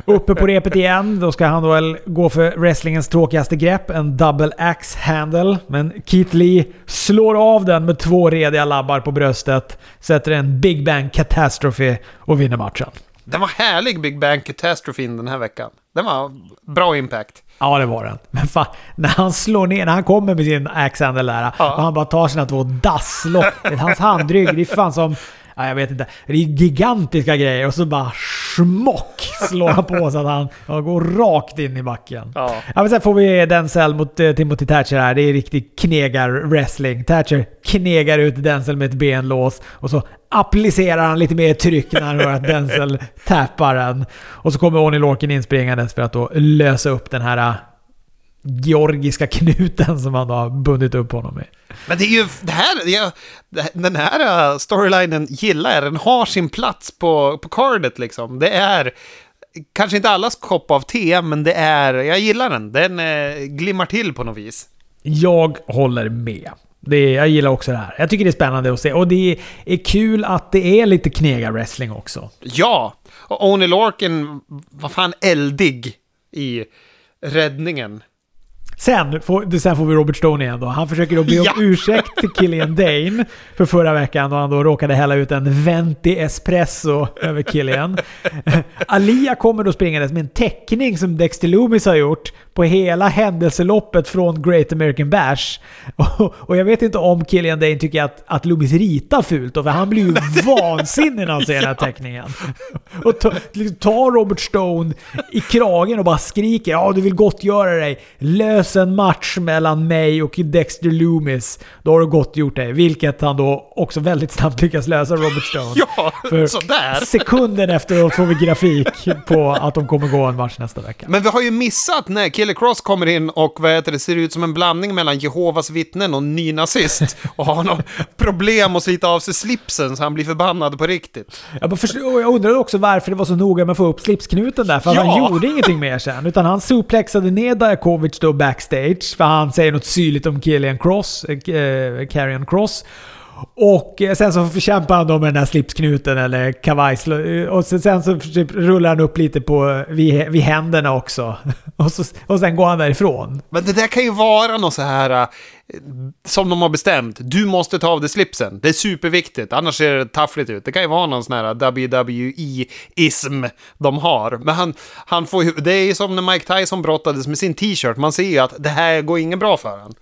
Uppe på repet igen, då ska han då väl gå för wrestlingens tråkigaste grepp, en double axe handle. Men Keith Lee slår av den med två rediga labbar på bröstet, sätter en Big Bang Catastrophe och vinner matchen. Den var härlig, Big Bang Catastrophe den här veckan. Den var bra impact. Ja, det var den. Men fan, när han slår ner, när han kommer med sin axe-handle där Ja. och han bara tar sina två dasslock. Hans handrygg, det är fan som... Ja, jag vet inte. Det är gigantiska grejer och så bara smock slår han på så att han ja, går rakt in i backen. Ja. Ja, men sen får vi Denzel mot eh, Timothy Thatcher här. Det är riktig knegar-wrestling. Thatcher knegar ut Denzel med ett benlås och så applicerar han lite mer tryck när han hör att Denzel tappar den. Och så kommer Oni Lorkin inspringandes för att då lösa upp den här eh, georgiska knuten som han har bundit upp honom med. Men det är ju, det här, det- den här uh, storylinen gillar jag. Den har sin plats på, på cardet liksom. Det är kanske inte allas kopp av te, men det är, jag gillar den. Den eh, glimmar till på något vis. Jag håller med. Det är, jag gillar också det här. Jag tycker det är spännande att se. Och det är kul att det är lite knegar-wrestling också. Ja, och Oni Lorkin var fan eldig i räddningen. Sen får, sen får vi Robert Stone igen då. Han försöker då be om Ja. [laughs] ursäkt till Killian Dane för förra veckan då han då råkade hälla ut en venti espresso över Killian. [laughs] Alia kommer då springandes med en teckning som Dexter Loomis har gjort på hela händelseloppet från Great American Bash. [laughs] Och, och jag vet inte om Killian Dane tycker att, att Loomis ritar fult då, för han blir ju vansinnig när han ser den här teckningen. Och ta, liksom, tar Robert Stone i kragen och bara skriker ja du vill gottgöra dig. Lös oss en match mellan mig och Dexter Loomis, då har du gott gjort dig. Vilket han då också väldigt snabbt lyckas lösa, Robert Stone. [laughs] Ja, För sådär. Sekunden efteråt får vi grafik på att de kommer gå en match nästa vecka. Men vi har ju missat när Killer Cross kommer in och vad heter det, ser ut som en blandning mellan Jehovas vittnen och nynazist. [laughs] Och har något problem att slita av sig slipsen så han blir förbannad på riktigt. Jag, jag undrar också varför det var så noga med att få upp slipsknuten där. För Ja. han gjorde ingenting mer sen. Utan han suplexade ner Dajakovic då backstage. För han säger något syrligt om Killian Cross, eh, äh, Carrion Cross. Och eh, sen så kämpar han då med den där slipsknuten eller kavaj. Och sen, så typ rullar han upp lite på eh, vid, vid händerna också. [laughs] Och, så, och sen går han därifrån. Men det där kan ju vara något så här eh, som de har bestämt. Du måste ta av dig slipsen. Det är superviktigt, annars ser det taffligt ut. Det kan ju vara någon sån här WWE-ism de har. Men han, han får ju, det är ju som när Mike Tyson brottades med sin t-shirt. Man ser ju att det här går inget bra för honom.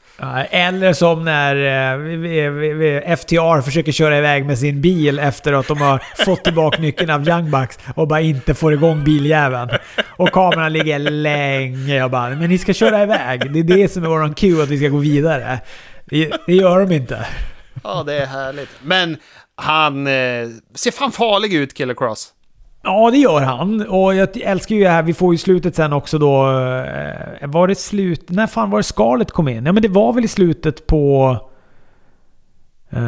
Eller som när eh, FTR försöker köra iväg med sin bil efter att de har [laughs] fått tillbaka nyckeln av Young Bucks och bara inte får igång biljäveln. Och kameran ligger länge. Jag bara, men ni ska köra iväg. Det är det som är våran cue, att vi ska gå vidare. Det, det gör de inte. Ja, det är härligt. Men han eh, ser fan farlig ut, Killer Cross. Ja, det gör han. Och jag älskar ju det här. Vi får ju slutet sen också då. Eh, var det slut... När fan var det skalet kom in? Ja, men det var väl i slutet på... Uh,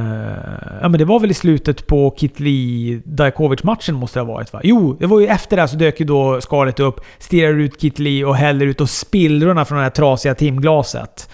ja, men det var väl i slutet på Kit Lee matchen måste det ha varit va? Jo, det var ju efter det här så dök ju då skalet upp, stirrar ut Kit Lee och häller ut och spillrorna från det här trasiga timglaset.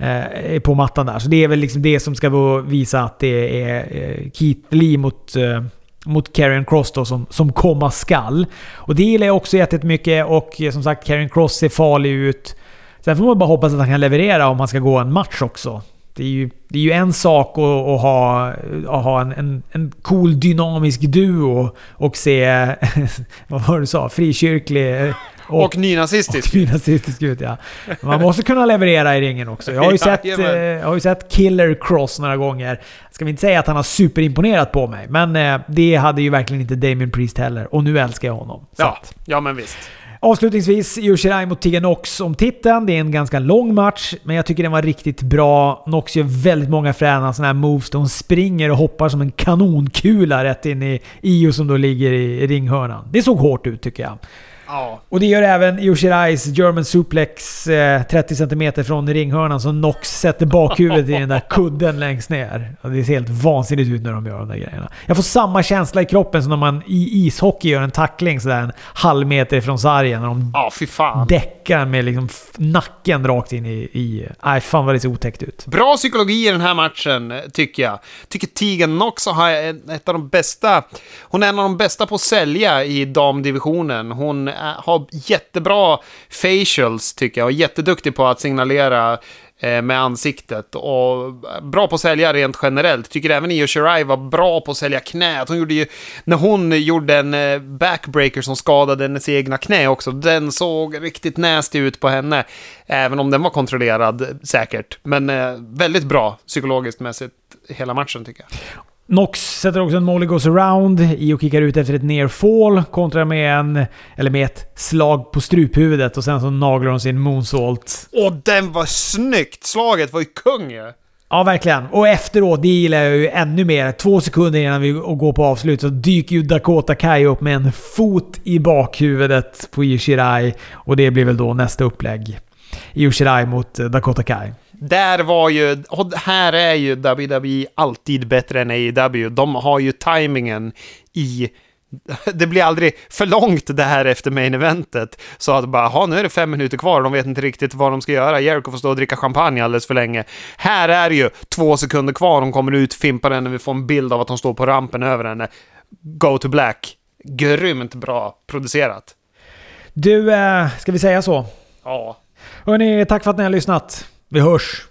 uh, På mattan där. Så det är väl liksom det som ska visa att det är uh, Keith Lee mot... Uh, mot Karen Cross då som, som komma skall. Och det gillar jag också jättemycket och eh, som sagt Karen Cross ser farlig ut. Sen får man bara hoppas att han kan leverera om han ska gå en match också. Det är ju, det är ju en sak att, att ha, att ha en, en, en cool dynamisk duo och se, [laughs] vad var det du sa, frikyrklig eh, och, och, nynazistisk. och nazistisk ut ja. Man måste kunna leverera i ringen också. Jag har ju [laughs] sett, eh, jag har ju sett Killer Cross några gånger. Ska vi inte säga att han har superimponerat på mig, men eh, det hade ju verkligen inte Damien Priest heller. Och nu älskar jag honom. Så Ja, ja, men visst. Avslutningsvis, Yoshirai mot Tegan Nox om titeln. Det är en ganska lång match, men jag tycker den var riktigt bra. Nox gör väldigt många fräna sådana här moves där hon springer och hoppar som en kanonkula rätt in i Io som då ligger i ringhörnan. Det såg hårt ut tycker jag. Ja. Och det gör även Yoshirais German Suplex eh, 30 cm från ringhörnan som Nox sätter bakhuvudet i den där kudden längst ner. Och det ser helt vansinnigt ut när de gör de där grejerna. Jag får samma känsla i kroppen som när man i ishockey gör en tackling sådär en halv meter ifrån sargen. När de Ja, fy fan. däckar med liksom nacken rakt in i... i nej, fan vad det ser otäckt ut. Bra psykologi i den här matchen, tycker jag. Tycker Tegan Nox har ett av de bästa... Hon är en av de bästa på att sälja i damdivisionen. Hon Eh, har jättebra facials, tycker jag, och jätteduktig på att signalera eh, med ansiktet och bra på att sälja rent generellt. Tycker även Io Shirai var bra på att sälja knät. Hon gjorde ju, när hon gjorde en eh, backbreaker som skadade hennes egna knä också, den såg riktigt nasty ut på henne. Även om den var kontrollerad säkert. Men väldigt bra psykologiskt mässigt hela matchen tycker jag. Nox sätter också en Molly Goes Around. Io kickar ut efter ett near fall. Kontrar med en... Eller med ett slag på struphuvudet och sen så naglar hon sin moonsault. Och den var snyggt! Slaget var ju kung ju! Ja, verkligen. Och efteråt, det gillar jag ju ännu mer. Två sekunder innan vi går på avslut så dyker ju Dakota Kai upp med en fot i bakhuvudet på Io Shirai. Och det blir väl då nästa upplägg. Io Shirai mot eh, Dakota Kai. Där var ju, här är ju WWE alltid bättre än AEW. De har ju timingen i... [laughs] Det blir aldrig för långt det här efter main eventet. Så att bara, ha nu är det fem minuter kvar de vet inte riktigt vad de ska göra. Jericho får stå och dricka champagne alldeles för länge. Här är det ju två sekunder kvar, de kommer ut, fimpar henne, vi får en bild av att de står på rampen över henne. Go to black. Grymt bra producerat. Du, eh, ska vi säga så? Ja. Hörni, tack för att ni har lyssnat. Vi hörs!